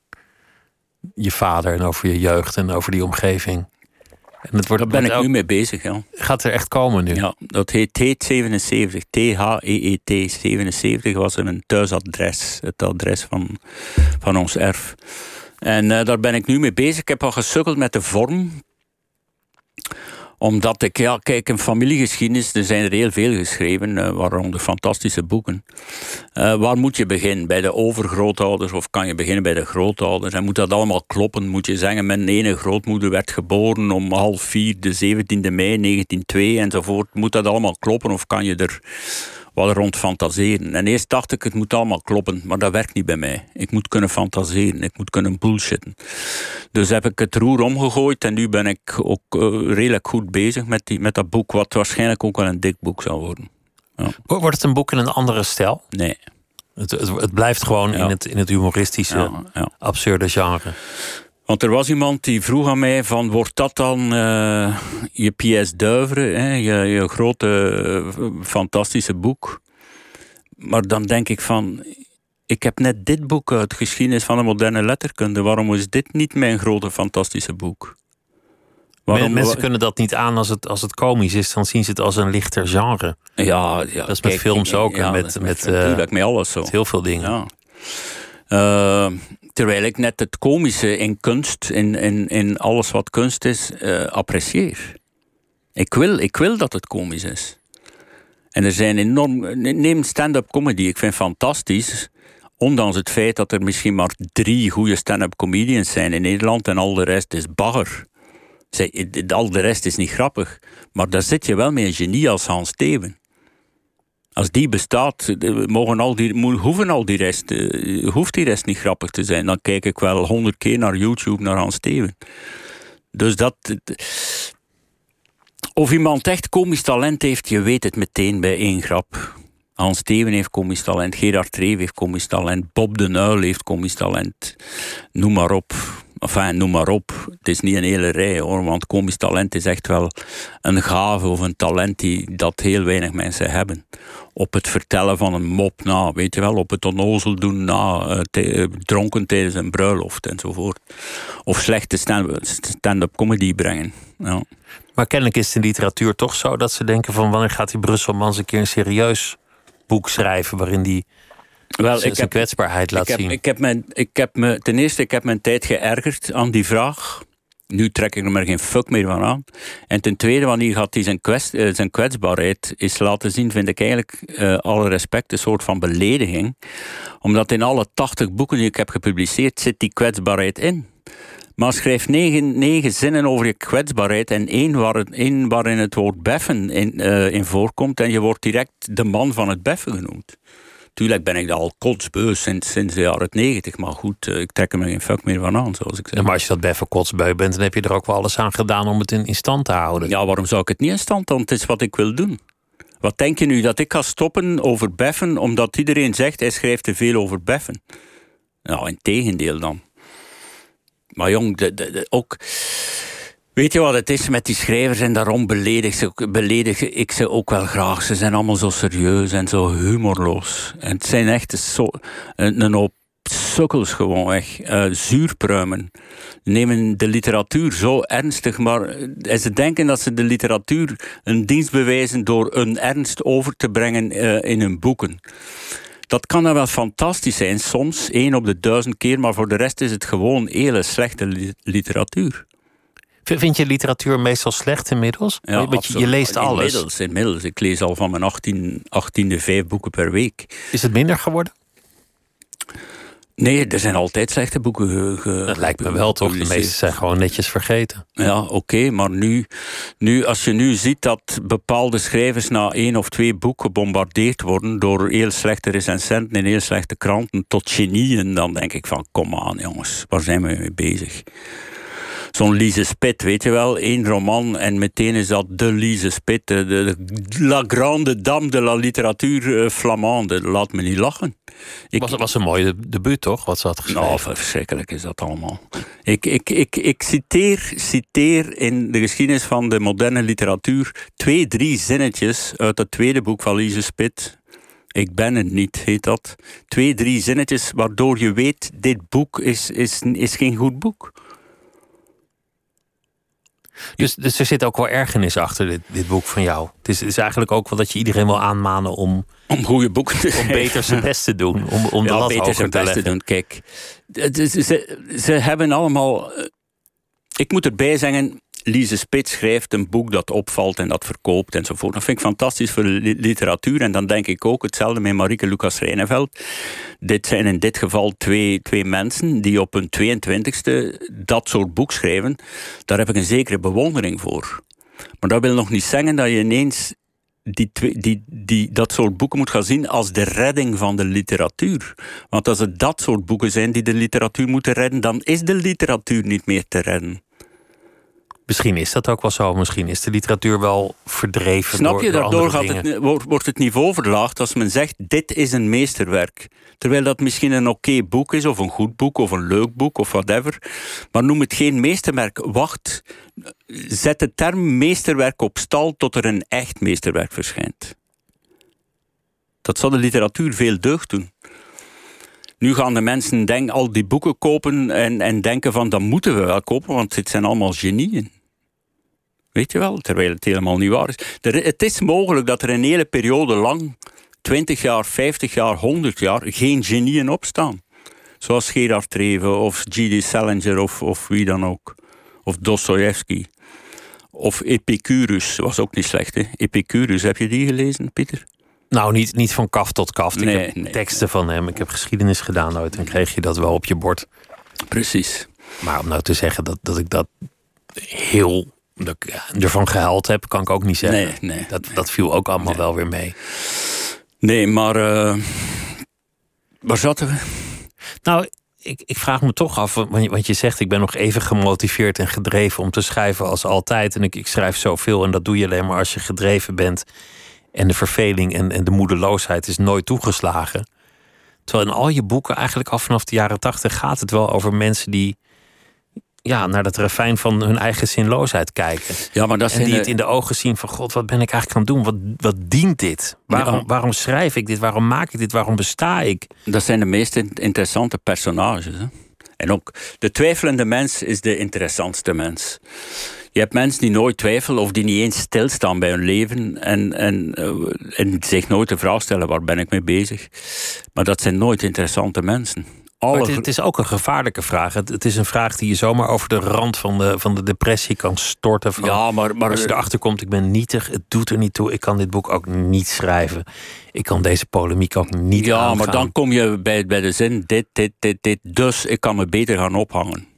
je vader en over je jeugd en over die omgeving. En het wordt, Daar ben ik nu mee bezig, ja. Gaat er echt komen nu? Ja, dat heet T77. T-H-E-E-T 77 was een thuisadres. Het adres van, van ons erf. En uh, daar ben ik nu mee bezig. Ik heb al gesukkeld met de vorm omdat ik, ja, kijk, een familiegeschiedenis, er zijn er heel veel geschreven, uh, waaronder fantastische boeken. Uh, waar moet je beginnen? Bij de overgrootouders of kan je beginnen bij de grootouders? En moet dat allemaal kloppen? Moet je zeggen, mijn ene grootmoeder werd geboren om half vier, de 17e mei 1902 enzovoort. Moet dat allemaal kloppen of kan je er wat rond fantaseren. En eerst dacht ik, het moet allemaal kloppen, maar dat werkt niet bij mij. Ik moet kunnen fantaseren, ik moet kunnen bullshitten. Dus heb ik het roer omgegooid en nu ben ik ook uh, redelijk goed bezig met, die, met dat boek, wat waarschijnlijk ook wel een dik boek zal worden. Ja. Wordt het een boek in een andere stijl? Nee. Het, het, het blijft gewoon ja. in, het, in het humoristische, ja, ja. absurde genre. Want er was iemand die vroeg aan mij van... wordt dat dan uh, je P.S. Duivre, hè? Je, je grote, uh, fantastische boek? Maar dan denk ik van... Ik heb net dit boek uit Geschiedenis van de moderne letterkunde. Waarom is dit niet mijn grote, fantastische boek? Waarom, Mensen kunnen dat niet aan als het, als het komisch is. Dan zien ze het als een lichter genre. Ja, ja dat is met films ook. Ja, en met, met, uh, met alles zo. Met heel veel dingen. Ja. Uh, terwijl ik net het komische in kunst, in, in, in alles wat kunst is, uh, apprecieer. Ik wil, ik wil dat het komisch is. En er zijn enorm. Neem stand-up comedy, ik vind fantastisch. Ondanks het feit dat er misschien maar drie goede stand-up comedians zijn in Nederland en al de rest is bagger. Al de rest is niet grappig. Maar daar zit je wel met een genie als Hans Steven. Als die bestaat, mogen al die, hoeven al die rest, hoeft die rest niet grappig te zijn. Dan kijk ik wel honderd keer naar YouTube naar Hans Steven. Dus dat. Of iemand echt komisch talent heeft, je weet het meteen bij één grap. Hans Steven heeft komisch talent, Gerard Treef heeft komisch talent, Bob de Nuil heeft komisch talent. Noem maar op. Enfin, noem maar op. Het is niet een hele rij hoor, want komisch talent is echt wel een gave of een talent die dat heel weinig mensen hebben. Op het vertellen van een mop na, weet je wel, op het onnozel doen na, uh, te, dronken tijdens een bruiloft enzovoort. Of slechte stand-up comedy brengen. Maar kennelijk is in literatuur toch zo dat ze denken van wanneer gaat die Brusselman eens een keer een serieus boek schrijven waarin die wel, ik heb, kwetsbaarheid laat ik heb, zien. Ik heb, mijn, ik heb me, ten eerste, ik heb mijn tijd geërgerd aan die vraag. Nu trek ik er maar geen fuck meer van aan. En ten tweede, wanneer zijn, kwets, uh, zijn kwetsbaarheid is laten zien, vind ik eigenlijk uh, alle respect een soort van belediging. Omdat in alle tachtig boeken die ik heb gepubliceerd zit die kwetsbaarheid in. Maar schrijf negen, negen zinnen over je kwetsbaarheid en één, waar het, één waarin het woord beffen in, uh, in voorkomt en je wordt direct de man van het beffen genoemd. Tuurlijk ben ik al kotsbeu sinds, sinds de jaren negentig. Maar goed, ik trek er me geen fuck meer van aan, zoals ik zeg. Ja, maar als je dat beffen kotsbeu bent, dan heb je er ook wel alles aan gedaan om het in, in stand te houden. Ja, waarom zou ik het niet in stand houden? Het is wat ik wil doen. Wat denk je nu, dat ik ga stoppen over beffen omdat iedereen zegt hij schrijft te veel over beffen? Nou, in tegendeel dan. Maar jong, de, de, de, ook... Weet je wat het is met die schrijvers en daarom beledig, ze, beledig ik ze ook wel graag. Ze zijn allemaal zo serieus en zo humorloos. En het zijn echt zo, een, hoop sukkels gewoon weg. Uh, zuurpruimen. Nemen de literatuur zo ernstig, maar en ze denken dat ze de literatuur een dienst bewijzen door een ernst over te brengen uh, in hun boeken. Dat kan dan wel fantastisch zijn, soms één op de duizend keer, maar voor de rest is het gewoon hele slechte literatuur. Vind je literatuur meestal slecht inmiddels? Ja, je, je, leest alles. Inmiddels, inmiddels. Ik lees al van mijn 18, 18e vijf boeken per week. Is het minder geworden? Nee, er zijn altijd slechte boeken. Ge, ge, dat lijkt me wel toch. De meeste zijn gewoon netjes vergeten. Ja, oké. Okay, maar nu, nu, als je nu ziet dat bepaalde schrijvers na één of twee boeken gebombardeerd worden door heel slechte recensenten in heel slechte kranten tot genieën, dan denk ik van, kom aan jongens, waar zijn we mee bezig? Zo'n Lise Spit, weet je wel. één roman en meteen is dat de Lise Spit. De, de, la grande dame de la literatuur uh, flamande. Laat me niet lachen. Ik, was, was een mooie debuut, toch? Wat ze had geschreven. Nou, verschrikkelijk is dat allemaal. Ik, ik, ik, ik citeer, citeer in de geschiedenis van de moderne literatuur twee, drie zinnetjes uit het tweede boek van Lise Spit. Ik ben het niet, heet dat. Twee, drie zinnetjes waardoor je weet, dit boek is, is, is geen goed boek. Dus, dus er zit ook wel ergernis achter dit, dit boek van jou. Het is, is eigenlijk ook wel dat je iedereen wil aanmanen om... Om goede boeken te Om beter zijn best te doen. Om, om de ja, lat beter zijn best te, te doen. Kijk, ze, ze hebben allemaal... Eh, ik moet erbij zeggen, Lise Spits schrijft een boek dat opvalt en dat verkoopt enzovoort. Dat vind ik fantastisch voor de literatuur. En dan denk ik ook hetzelfde met Marieke Lucas Reineveld. Dit zijn in dit geval twee, twee mensen die op hun 22e dat soort boek schrijven. Daar heb ik een zekere bewondering voor. Maar dat wil nog niet zeggen dat je ineens die, die, die dat soort boeken moet gaan zien als de redding van de literatuur. Want als het dat soort boeken zijn die de literatuur moeten redden, dan is de literatuur niet meer te redden. Misschien is dat ook wel zo. Misschien is de literatuur wel verdreven. Snap je, door, daardoor gaat het, wordt het niveau verlaagd als men zegt: dit is een meesterwerk. Terwijl dat misschien een oké boek is, of een goed boek, of een leuk boek, of whatever. Maar noem het geen meesterwerk. Wacht, zet de term meesterwerk op stal tot er een echt meesterwerk verschijnt. Dat zal de literatuur veel deugd doen. Nu gaan de mensen denk, al die boeken kopen en, en denken van dat moeten we wel kopen, want dit zijn allemaal genieën. Weet je wel, terwijl het helemaal niet waar is. het is mogelijk dat er een hele periode lang, 20 jaar, 50 jaar, 100 jaar, geen genieën opstaan. Zoals Gerard Treven of G.D. Salinger of, of wie dan ook. Of Dostoevsky. Of Epicurus, was ook niet slecht. Hè? Epicurus, heb je die gelezen, Pieter? Nou, niet, niet van kaf tot kaf. ik heb teksten van hem. Ik heb geschiedenis gedaan nooit. Dan kreeg je dat wel op je bord. Precies. Maar om nou te zeggen dat, dat ik dat heel dat ik ervan gehuild heb, kan ik ook niet zeggen. Nee, nee. Dat, dat viel ook allemaal wel weer mee. Nee, maar uh, waar zaten we? Nou, ik, ik vraag me toch af, want je zegt ik ben nog even gemotiveerd en gedreven om te schrijven als altijd. En ik, ik schrijf zoveel en dat doe je alleen maar als je gedreven bent. En de verveling en, en de moedeloosheid is nooit toegeslagen. Terwijl in al je boeken, eigenlijk al vanaf de jaren tachtig, gaat het wel over mensen die ja, naar dat refijn van hun eigen zinloosheid kijken. Ja, maar dat en die het in de ogen zien van God, wat ben ik eigenlijk aan het doen? Wat, wat dient dit? Waarom, waarom schrijf ik dit? Waarom maak ik dit? Waarom besta ik? Dat zijn de meest interessante personages. Hè? En ook de twijfelende mens is de interessantste mens. Je hebt mensen die nooit twijfelen of die niet eens stilstaan bij hun leven en, en, eh, en zich nooit de vraag stellen waar ben ik mee bezig. Maar dat zijn nooit interessante mensen. Het is, het, is, ook een gevaarlijke vraag. Het, het, is een vraag die je zomaar over de rand van de, van de depressie kan storten. Van, ja, maar, maar als je erachter komt, ik ben nietig, het doet er niet toe. Ik kan dit boek ook niet schrijven. Ik kan deze polemiek ook niet Ja, maar dan kom je bij, bij de zin, dit, dit, dit, dit. Dus ik kan me beter gaan ophangen.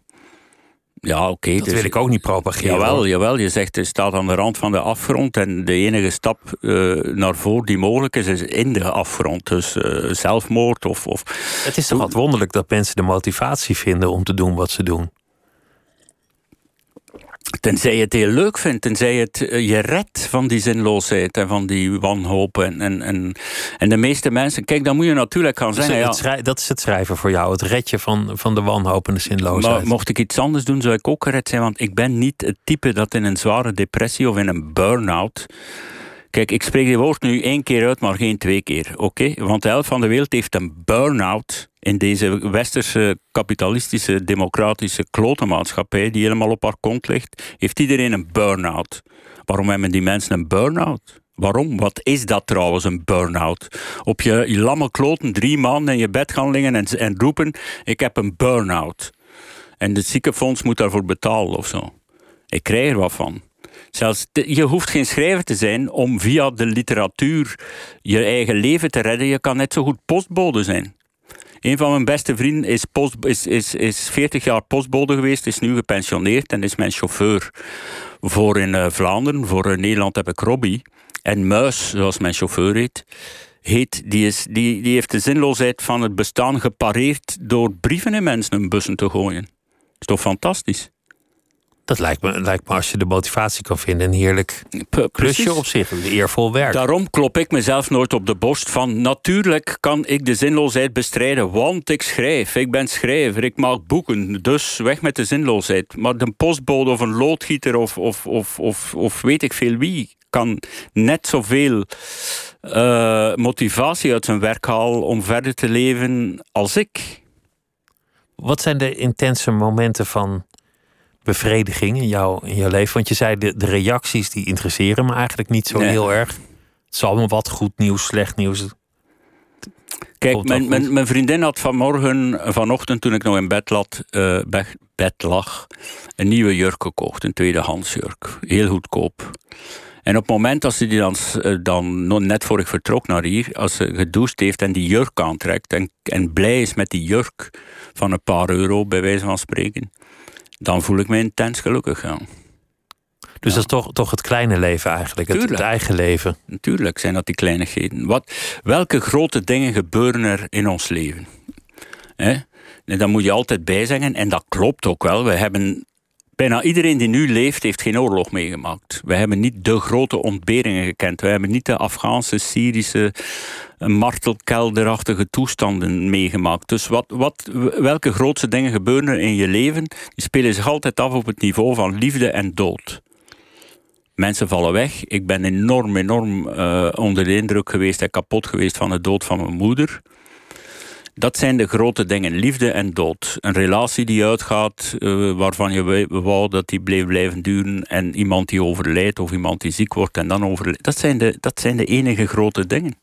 Ja, oké. dat dus, wil ik ook niet propageren. Jawel, jawel, je zegt je staat aan de rand van de afgrond en de enige stap uh, naar voren die mogelijk is, is in de afgrond. Dus uh, zelfmoord of, of... Het is toch wat wonderlijk dat mensen de motivatie vinden om te doen wat ze doen. Tenzij je het heel leuk vindt, tenzij je het eh, je redt van die zinloosheid en van die wanhoop. En, en, en, en de meeste mensen, kijk, dan moet je natuurlijk gaan ja, dat is het schrijven voor jou, het redje van, van de wanhoop en de zinloosheid. Maar mocht ik iets anders doen, zou ik ook gered zijn, want ik ben niet het type dat in een zware depressie of in een burn-out. Kijk, ik spreek dit woord nu één keer uit, maar geen twee keer. Oké? Want de helft van de wereld heeft een burn-out in deze westerse kapitalistische democratische klotenmaatschappij die helemaal op haar kont ligt, heeft iedereen een burn-out. Waarom hebben die mensen een burn-out? Waarom? Wat is dat trouwens, een burn-out? Op je, je lamme kloten drie man in je bed gaan liggen en, en roepen: Ik heb een burn-out. En het ziekenfonds moet daarvoor betalen of zo. Ik krijg er wat van. Zelfs je hoeft geen schrijver te zijn om via de literatuur je eigen leven te redden. Je kan net zo goed postbode zijn. Een van mijn beste vrienden is, is, is, is 40 jaar postbode geweest, is nu gepensioneerd en is mijn chauffeur voor in uh, Vlaanderen. Voor uh, Nederland heb ik Robbie. En Muis, zoals mijn chauffeur heet, die, is, die, die heeft de zinloosheid van het bestaan gepareerd door brieven in mensen in bussen te gooien. Dat is toch fantastisch? Dat lijkt me, lijkt me als je de motivatie kan vinden een heerlijk plusje op zich. Een eervol werk. Daarom klop ik mezelf nooit op de borst van... natuurlijk kan ik de zinloosheid bestrijden, want ik schrijf. Ik ben schrijver, ik maak boeken, dus weg met de zinloosheid. Maar een postbode of een loodgieter of, of, of, of, of weet ik veel wie... kan net zoveel uh, motivatie uit zijn werk halen om verder te leven als ik. Wat zijn de intense momenten van bevrediging in, jouw in jouw leven? Want je zei, de, de reacties die interesseren me eigenlijk niet zo heel erg. Het zal me wat goed nieuws, slecht nieuws. Kijk, mijn, mijn, mijn, vriendin had vanmorgen, vanochtend toen ik nog in bed, lat, uh, bed lag, een nieuwe jurk gekocht, een tweedehands jurk. Heel goedkoop. En op het moment dat ze die dan, uh, dan net voor ik vertrok naar hier, als ze gedoucht heeft en die jurk aantrekt en, en blij is met die jurk van een paar euro, bij wijze van spreken, dan voel ik me intens gelukkig. Ja. Dus dat is toch, toch het kleine leven eigenlijk, het, eigen leven. Natuurlijk zijn dat die kleinigheden. Wat, welke grote dingen gebeuren er in ons leven? Hè? En dat moet je altijd bijzeggen. En dat klopt ook wel. We hebben, bijna iedereen die nu leeft, heeft geen oorlog meegemaakt. We hebben niet de grote ontberingen gekend. We hebben niet de Afghaanse, Syrische, eh, martelkelderachtige toestanden meegemaakt. Dus wat, wat, welke grootste dingen gebeuren in je leven? Die spelen zich altijd af op het niveau van liefde en dood. Mensen vallen weg. Ik ben enorm, enorm eh, onder de indruk geweest en kapot geweest van de dood van mijn moeder. Dat zijn de grote dingen. Liefde en dood. Een relatie die uitgaat, eh, waarvan je wou- wou dat die bleef blijven duren. En iemand die overlijdt of iemand die ziek wordt en dan overlijdt. Dat zijn de, dat zijn de enige grote dingen.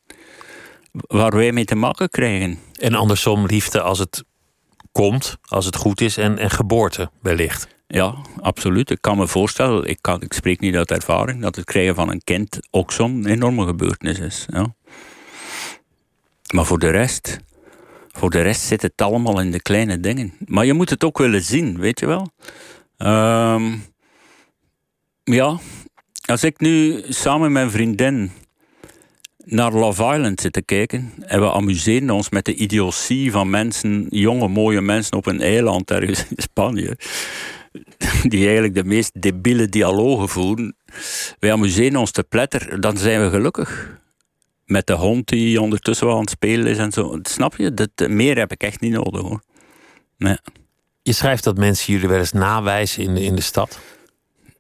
Waar wij mee te maken krijgen. En andersom liefde als het komt, als het goed is en, en geboorte wellicht. Ja, absoluut. Ik kan me voorstellen, ik, kan, ik spreek niet uit ervaring, dat het krijgen van een kind ook zo'n enorme gebeurtenis is. Ja. Maar voor de rest, voor de rest zit het allemaal in de kleine dingen. Maar je moet het ook willen zien, weet je wel. Ehm, ja, als ik nu samen met mijn vriendin naar Love Island zit te kijken en we amuseren ons met de idiotie van mensen, jonge mooie mensen op een eiland ergens in Spanje, die eigenlijk de meest debiele dialogen voeren. Wij amuseren ons te pletter, dan zijn we gelukkig. Met de hond die ondertussen wel aan het spelen is en zo. Snap je? Dat, meer heb ik echt niet nodig hoor. Nee. Je schrijft dat mensen jullie wel eens nawijzen in de, in de stad.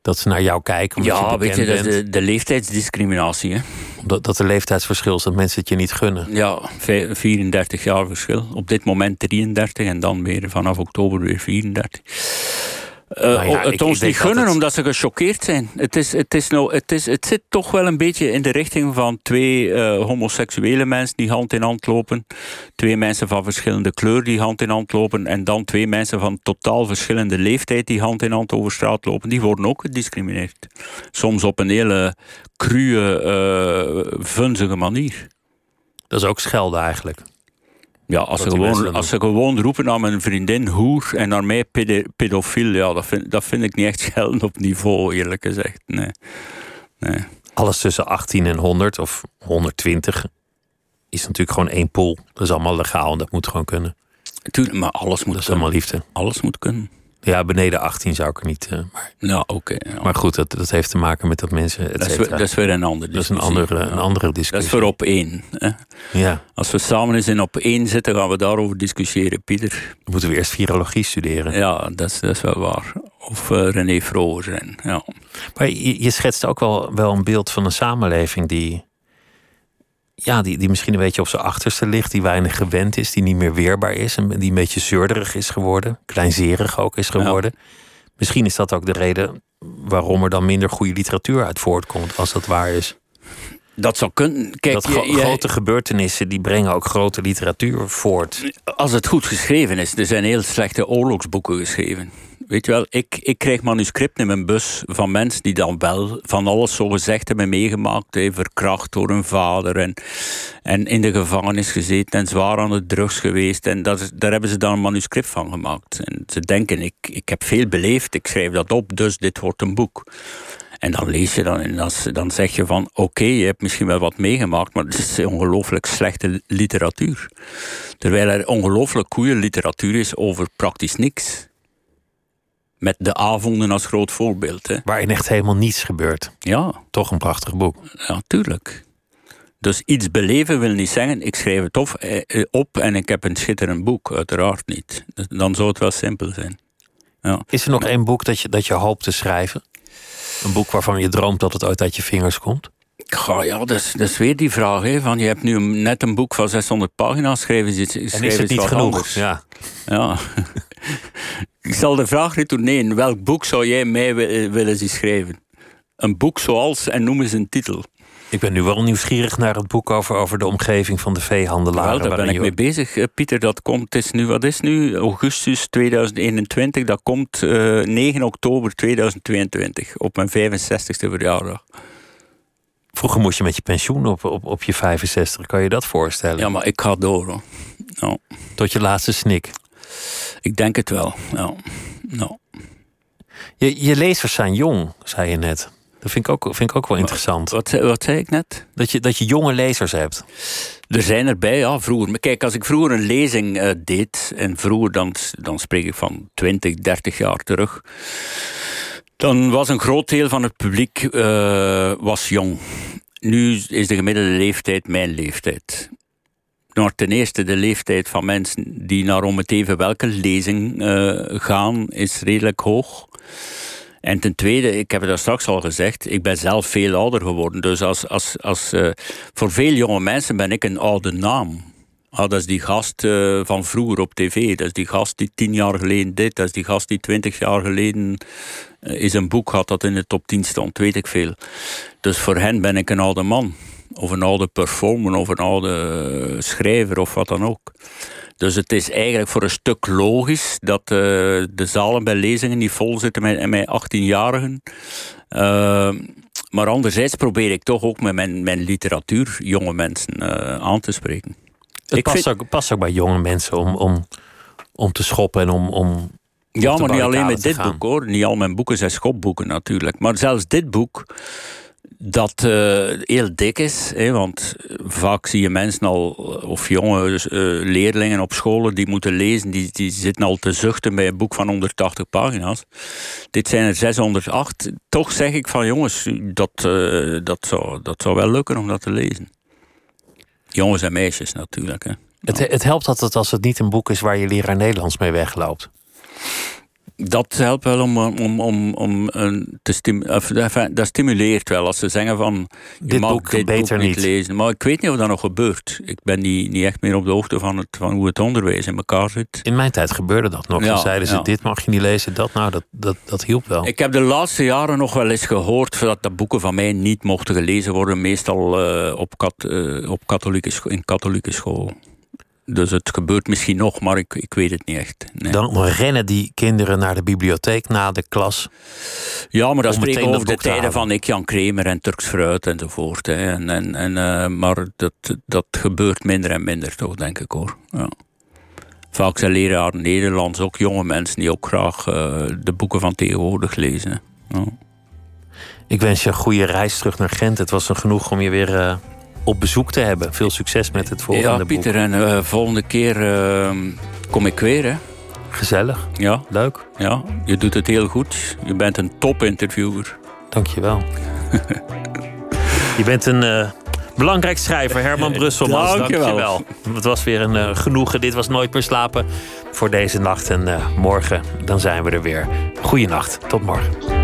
Dat ze naar jou kijken omdat Ja, je weet je, dat de, de leeftijdsdiscriminatie. Hè? Dat, dat er leeftijdsverschil is, dat mensen het je niet gunnen. Ja, vij- 34 jaar verschil. Op dit moment 33 en dan weer vanaf oktober weer 34. Eh, Nou ja, het ik- ons ik niet gunnen omdat ze gechoqueerd zijn. Het, is, het, is nou, het, is, het zit toch wel een beetje in de richting van twee eh, homoseksuele mensen die hand in hand lopen. Twee mensen van verschillende kleur die hand in hand lopen. En dan twee mensen van totaal verschillende leeftijd die hand in hand over straat lopen. Die worden ook gediscrimineerd. Soms op een hele cruwe, eh vunzige manier. Dat is ook schelden eigenlijk. Ja, als ze, gewoon, dat als ze gewoon roepen naar mijn vriendin hoer en naar mij pedofiel, ja, dat vind, dat vind ik niet echt schelden op niveau, eerlijk gezegd. Nee. nee. Alles tussen 18 en 100 of 120 is natuurlijk gewoon één pool. Dat is allemaal legaal en dat moet gewoon kunnen. Tuurlijk, maar alles Dat moet is kunnen. allemaal liefde. Alles moet kunnen. Ja, beneden 18 zou ik er niet. eh, maar, Ja, oké. ja. maar goed, dat, dat heeft te maken met dat mensen. dat, is, dat is weer een andere Dat is een discussie. andere, een andere Dat discussie. is voor op één. Hè. Ja, Als we samen eens in op één zitten, gaan we daarover discussiëren, Pieter. dan moeten we eerst virologie studeren. Ja, dat is, dat is wel waar. Of eh, René Vroger zijn. Ja. Maar je, je schetst ook wel, wel een beeld van een samenleving die, ja, die, die misschien een beetje op zijn achterste ligt, die weinig gewend is, die niet meer weerbaar is en die een beetje zeurderig is geworden, kleinzerig ook is geworden. Misschien is dat ook de reden waarom er dan minder goede literatuur uit voortkomt, als dat waar is. Dat zou kunnen. Kijk, dat je- gro- je- grote gebeurtenissen die brengen ook grote literatuur voort. als het goed geschreven is, er zijn heel slechte oorlogsboeken geschreven. Weet je wel, ik, ik krijg manuscripten in mijn bus van mensen die dan wel van alles zo gezegd hebben meegemaakt. Verkracht door hun vader en, en in de gevangenis gezeten en zwaar aan de drugs geweest. En dat daar hebben ze dan een manuscript van gemaakt. En ze denken, ik, ik heb veel beleefd, ik schrijf dat op, dus dit wordt een boek. En dan lees je dan en dan, dan zeg je van... oké, je hebt misschien wel wat meegemaakt... maar het is ongelooflijk slechte literatuur. Terwijl er ongelooflijk goede literatuur is over praktisch niks. Met de avonden als groot voorbeeld. Hè. Waarin echt helemaal niets gebeurt. Ja, Toch een prachtig boek. ja, tuurlijk. Dus iets beleven wil niet zeggen... ik schrijf het op, eh, eh, op en ik heb een schitterend boek. Uiteraard niet. Dan zou het wel simpel zijn. Ja. Is er nog één boek dat je, dat je hoopt te schrijven? Een boek waarvan je droomt dat het ooit uit je vingers komt? Ja, ja dat, is, dat is weer die vraag. Hè, van je hebt nu net een boek van 600 pagina's, schrijf iets, En is het niet genoeg? anders. Ja. Ja. ik zal de vraag retourneren. Welk boek zou jij mij wi- willen zien schrijven? Een boek zoals, en noem eens een titel. Ik ben nu wel nieuwsgierig naar het boek over, over de omgeving van de veehandelaren. Wel, daar ben ik mee bezig, eh, Pieter. Dat komt, het is nu, wat is nu? Augustus 2021. Dat komt eh 9 oktober 2022, op mijn 65ste verjaardag. Vroeger moest je met je pensioen op, op, op je 65. Kan je dat voorstellen? Ja, maar ik ga door. Hoor. Ja, Tot je laatste snik. Ik denk het wel. Ja. Nou. Je, je lezers zijn jong, zei je net. Dat vind ik ook, vind ik ook wel interessant. Wat, wat zei ik net? Dat je, dat je jonge lezers hebt. Er zijn erbij, ja, vroeger. Maar kijk, als ik vroeger een lezing uh, deed, en vroeger, dan, dan spreek ik van 20, 30 jaar terug. Dan was een groot deel van het publiek uh, was jong. Nu is de gemiddelde leeftijd mijn leeftijd. Nou, ten eerste, de leeftijd van mensen die naar om het even welke lezing uh, gaan, is redelijk hoog. En ten tweede, ik heb het daar straks al gezegd, ik ben zelf veel ouder geworden. Dus als, als, als, uh, voor veel jonge mensen ben ik een oude naam. Ah, dat is die gast uh, van vroeger op tv. Dat is die gast die tien jaar geleden dit. Dat is die gast die twintig jaar geleden is een boek had dat in de top 10 stond. Weet ik veel. Dus voor hen ben ik een oude man. Of een oude performer. Of een oude schrijver. Of wat dan ook. Dus het is eigenlijk voor een stuk logisch dat uh, de zalen bij lezingen niet vol zitten met, met 18-jarigen. Uh, maar anderzijds probeer ik toch ook met mijn, mijn literatuur jonge mensen uh, aan te spreken. Het past, vind... ook, past ook bij jonge mensen om, om, om te schoppen en om. om ja, maar niet alleen met dit gaan. boek hoor. Niet al mijn boeken zijn schopboeken natuurlijk. Maar zelfs dit boek dat uh, heel dik is. Hè, want vaak zie je mensen al, of jonge uh, leerlingen op scholen die moeten lezen, die, die zitten al te zuchten bij een boek van 180 pagina's. Dit zijn er 608. Toch zeg ik van jongens, dat, dat, zou, dat zou wel lukken om dat te lezen. Jongens en meisjes natuurlijk. Hè. Het, het helpt altijd als het niet een boek is waar je leraar Nederlands mee wegloopt dat helpt wel om, om, om, om een te stimuleren. Dat stimuleert wel als ze zeggen van je dit mag boek dit beter boek niet niet. lezen. Maar ik weet niet of dat nog gebeurt. Ik ben niet, niet echt meer op de hoogte van, het, van hoe het onderwijs in elkaar zit. In mijn tijd gebeurde dat nog. Ja, Dan zeiden ze: ja. dit mag je niet lezen, dat nou, dat, dat, dat hielp wel. Ik heb de laatste jaren nog wel eens gehoord dat de boeken van mij niet mochten gelezen worden, meestal uh, op, kat, uh, op katholieke in katholieke school. Dus het gebeurt misschien nog, maar ik, ik weet het niet echt. Nee. Dan rennen die kinderen naar de bibliotheek na de klas. Ja, maar dat spreken dat over de tijden van ik Jan Kremer en Turks fruit enzovoort. Hè. En, en, en, uh, maar dat, dat gebeurt minder en minder, toch, denk ik hoor. Ja. Vaak zijn leraren Nederlands ook jonge mensen die ook graag uh, de boeken van tegenwoordig lezen. Ja. Ik wens je een goede reis terug naar Gent. Het was een genoeg om je weer uh, op bezoek te hebben. Veel succes met het volgende ja, boek. Pieter, en uh, volgende keer uh, kom ik weer. Hè. Gezellig. Ja. Leuk. Ja, je doet het heel goed. Je bent een top-interviewer. Dank je wel. je bent een uh, belangrijk schrijver, Herman Brusselmans. Dank je wel. Het was weer een uh, genoegen. Dit was Nooit meer slapen voor deze nacht. En morgen, dan zijn we er weer. Goeienacht. Tot morgen.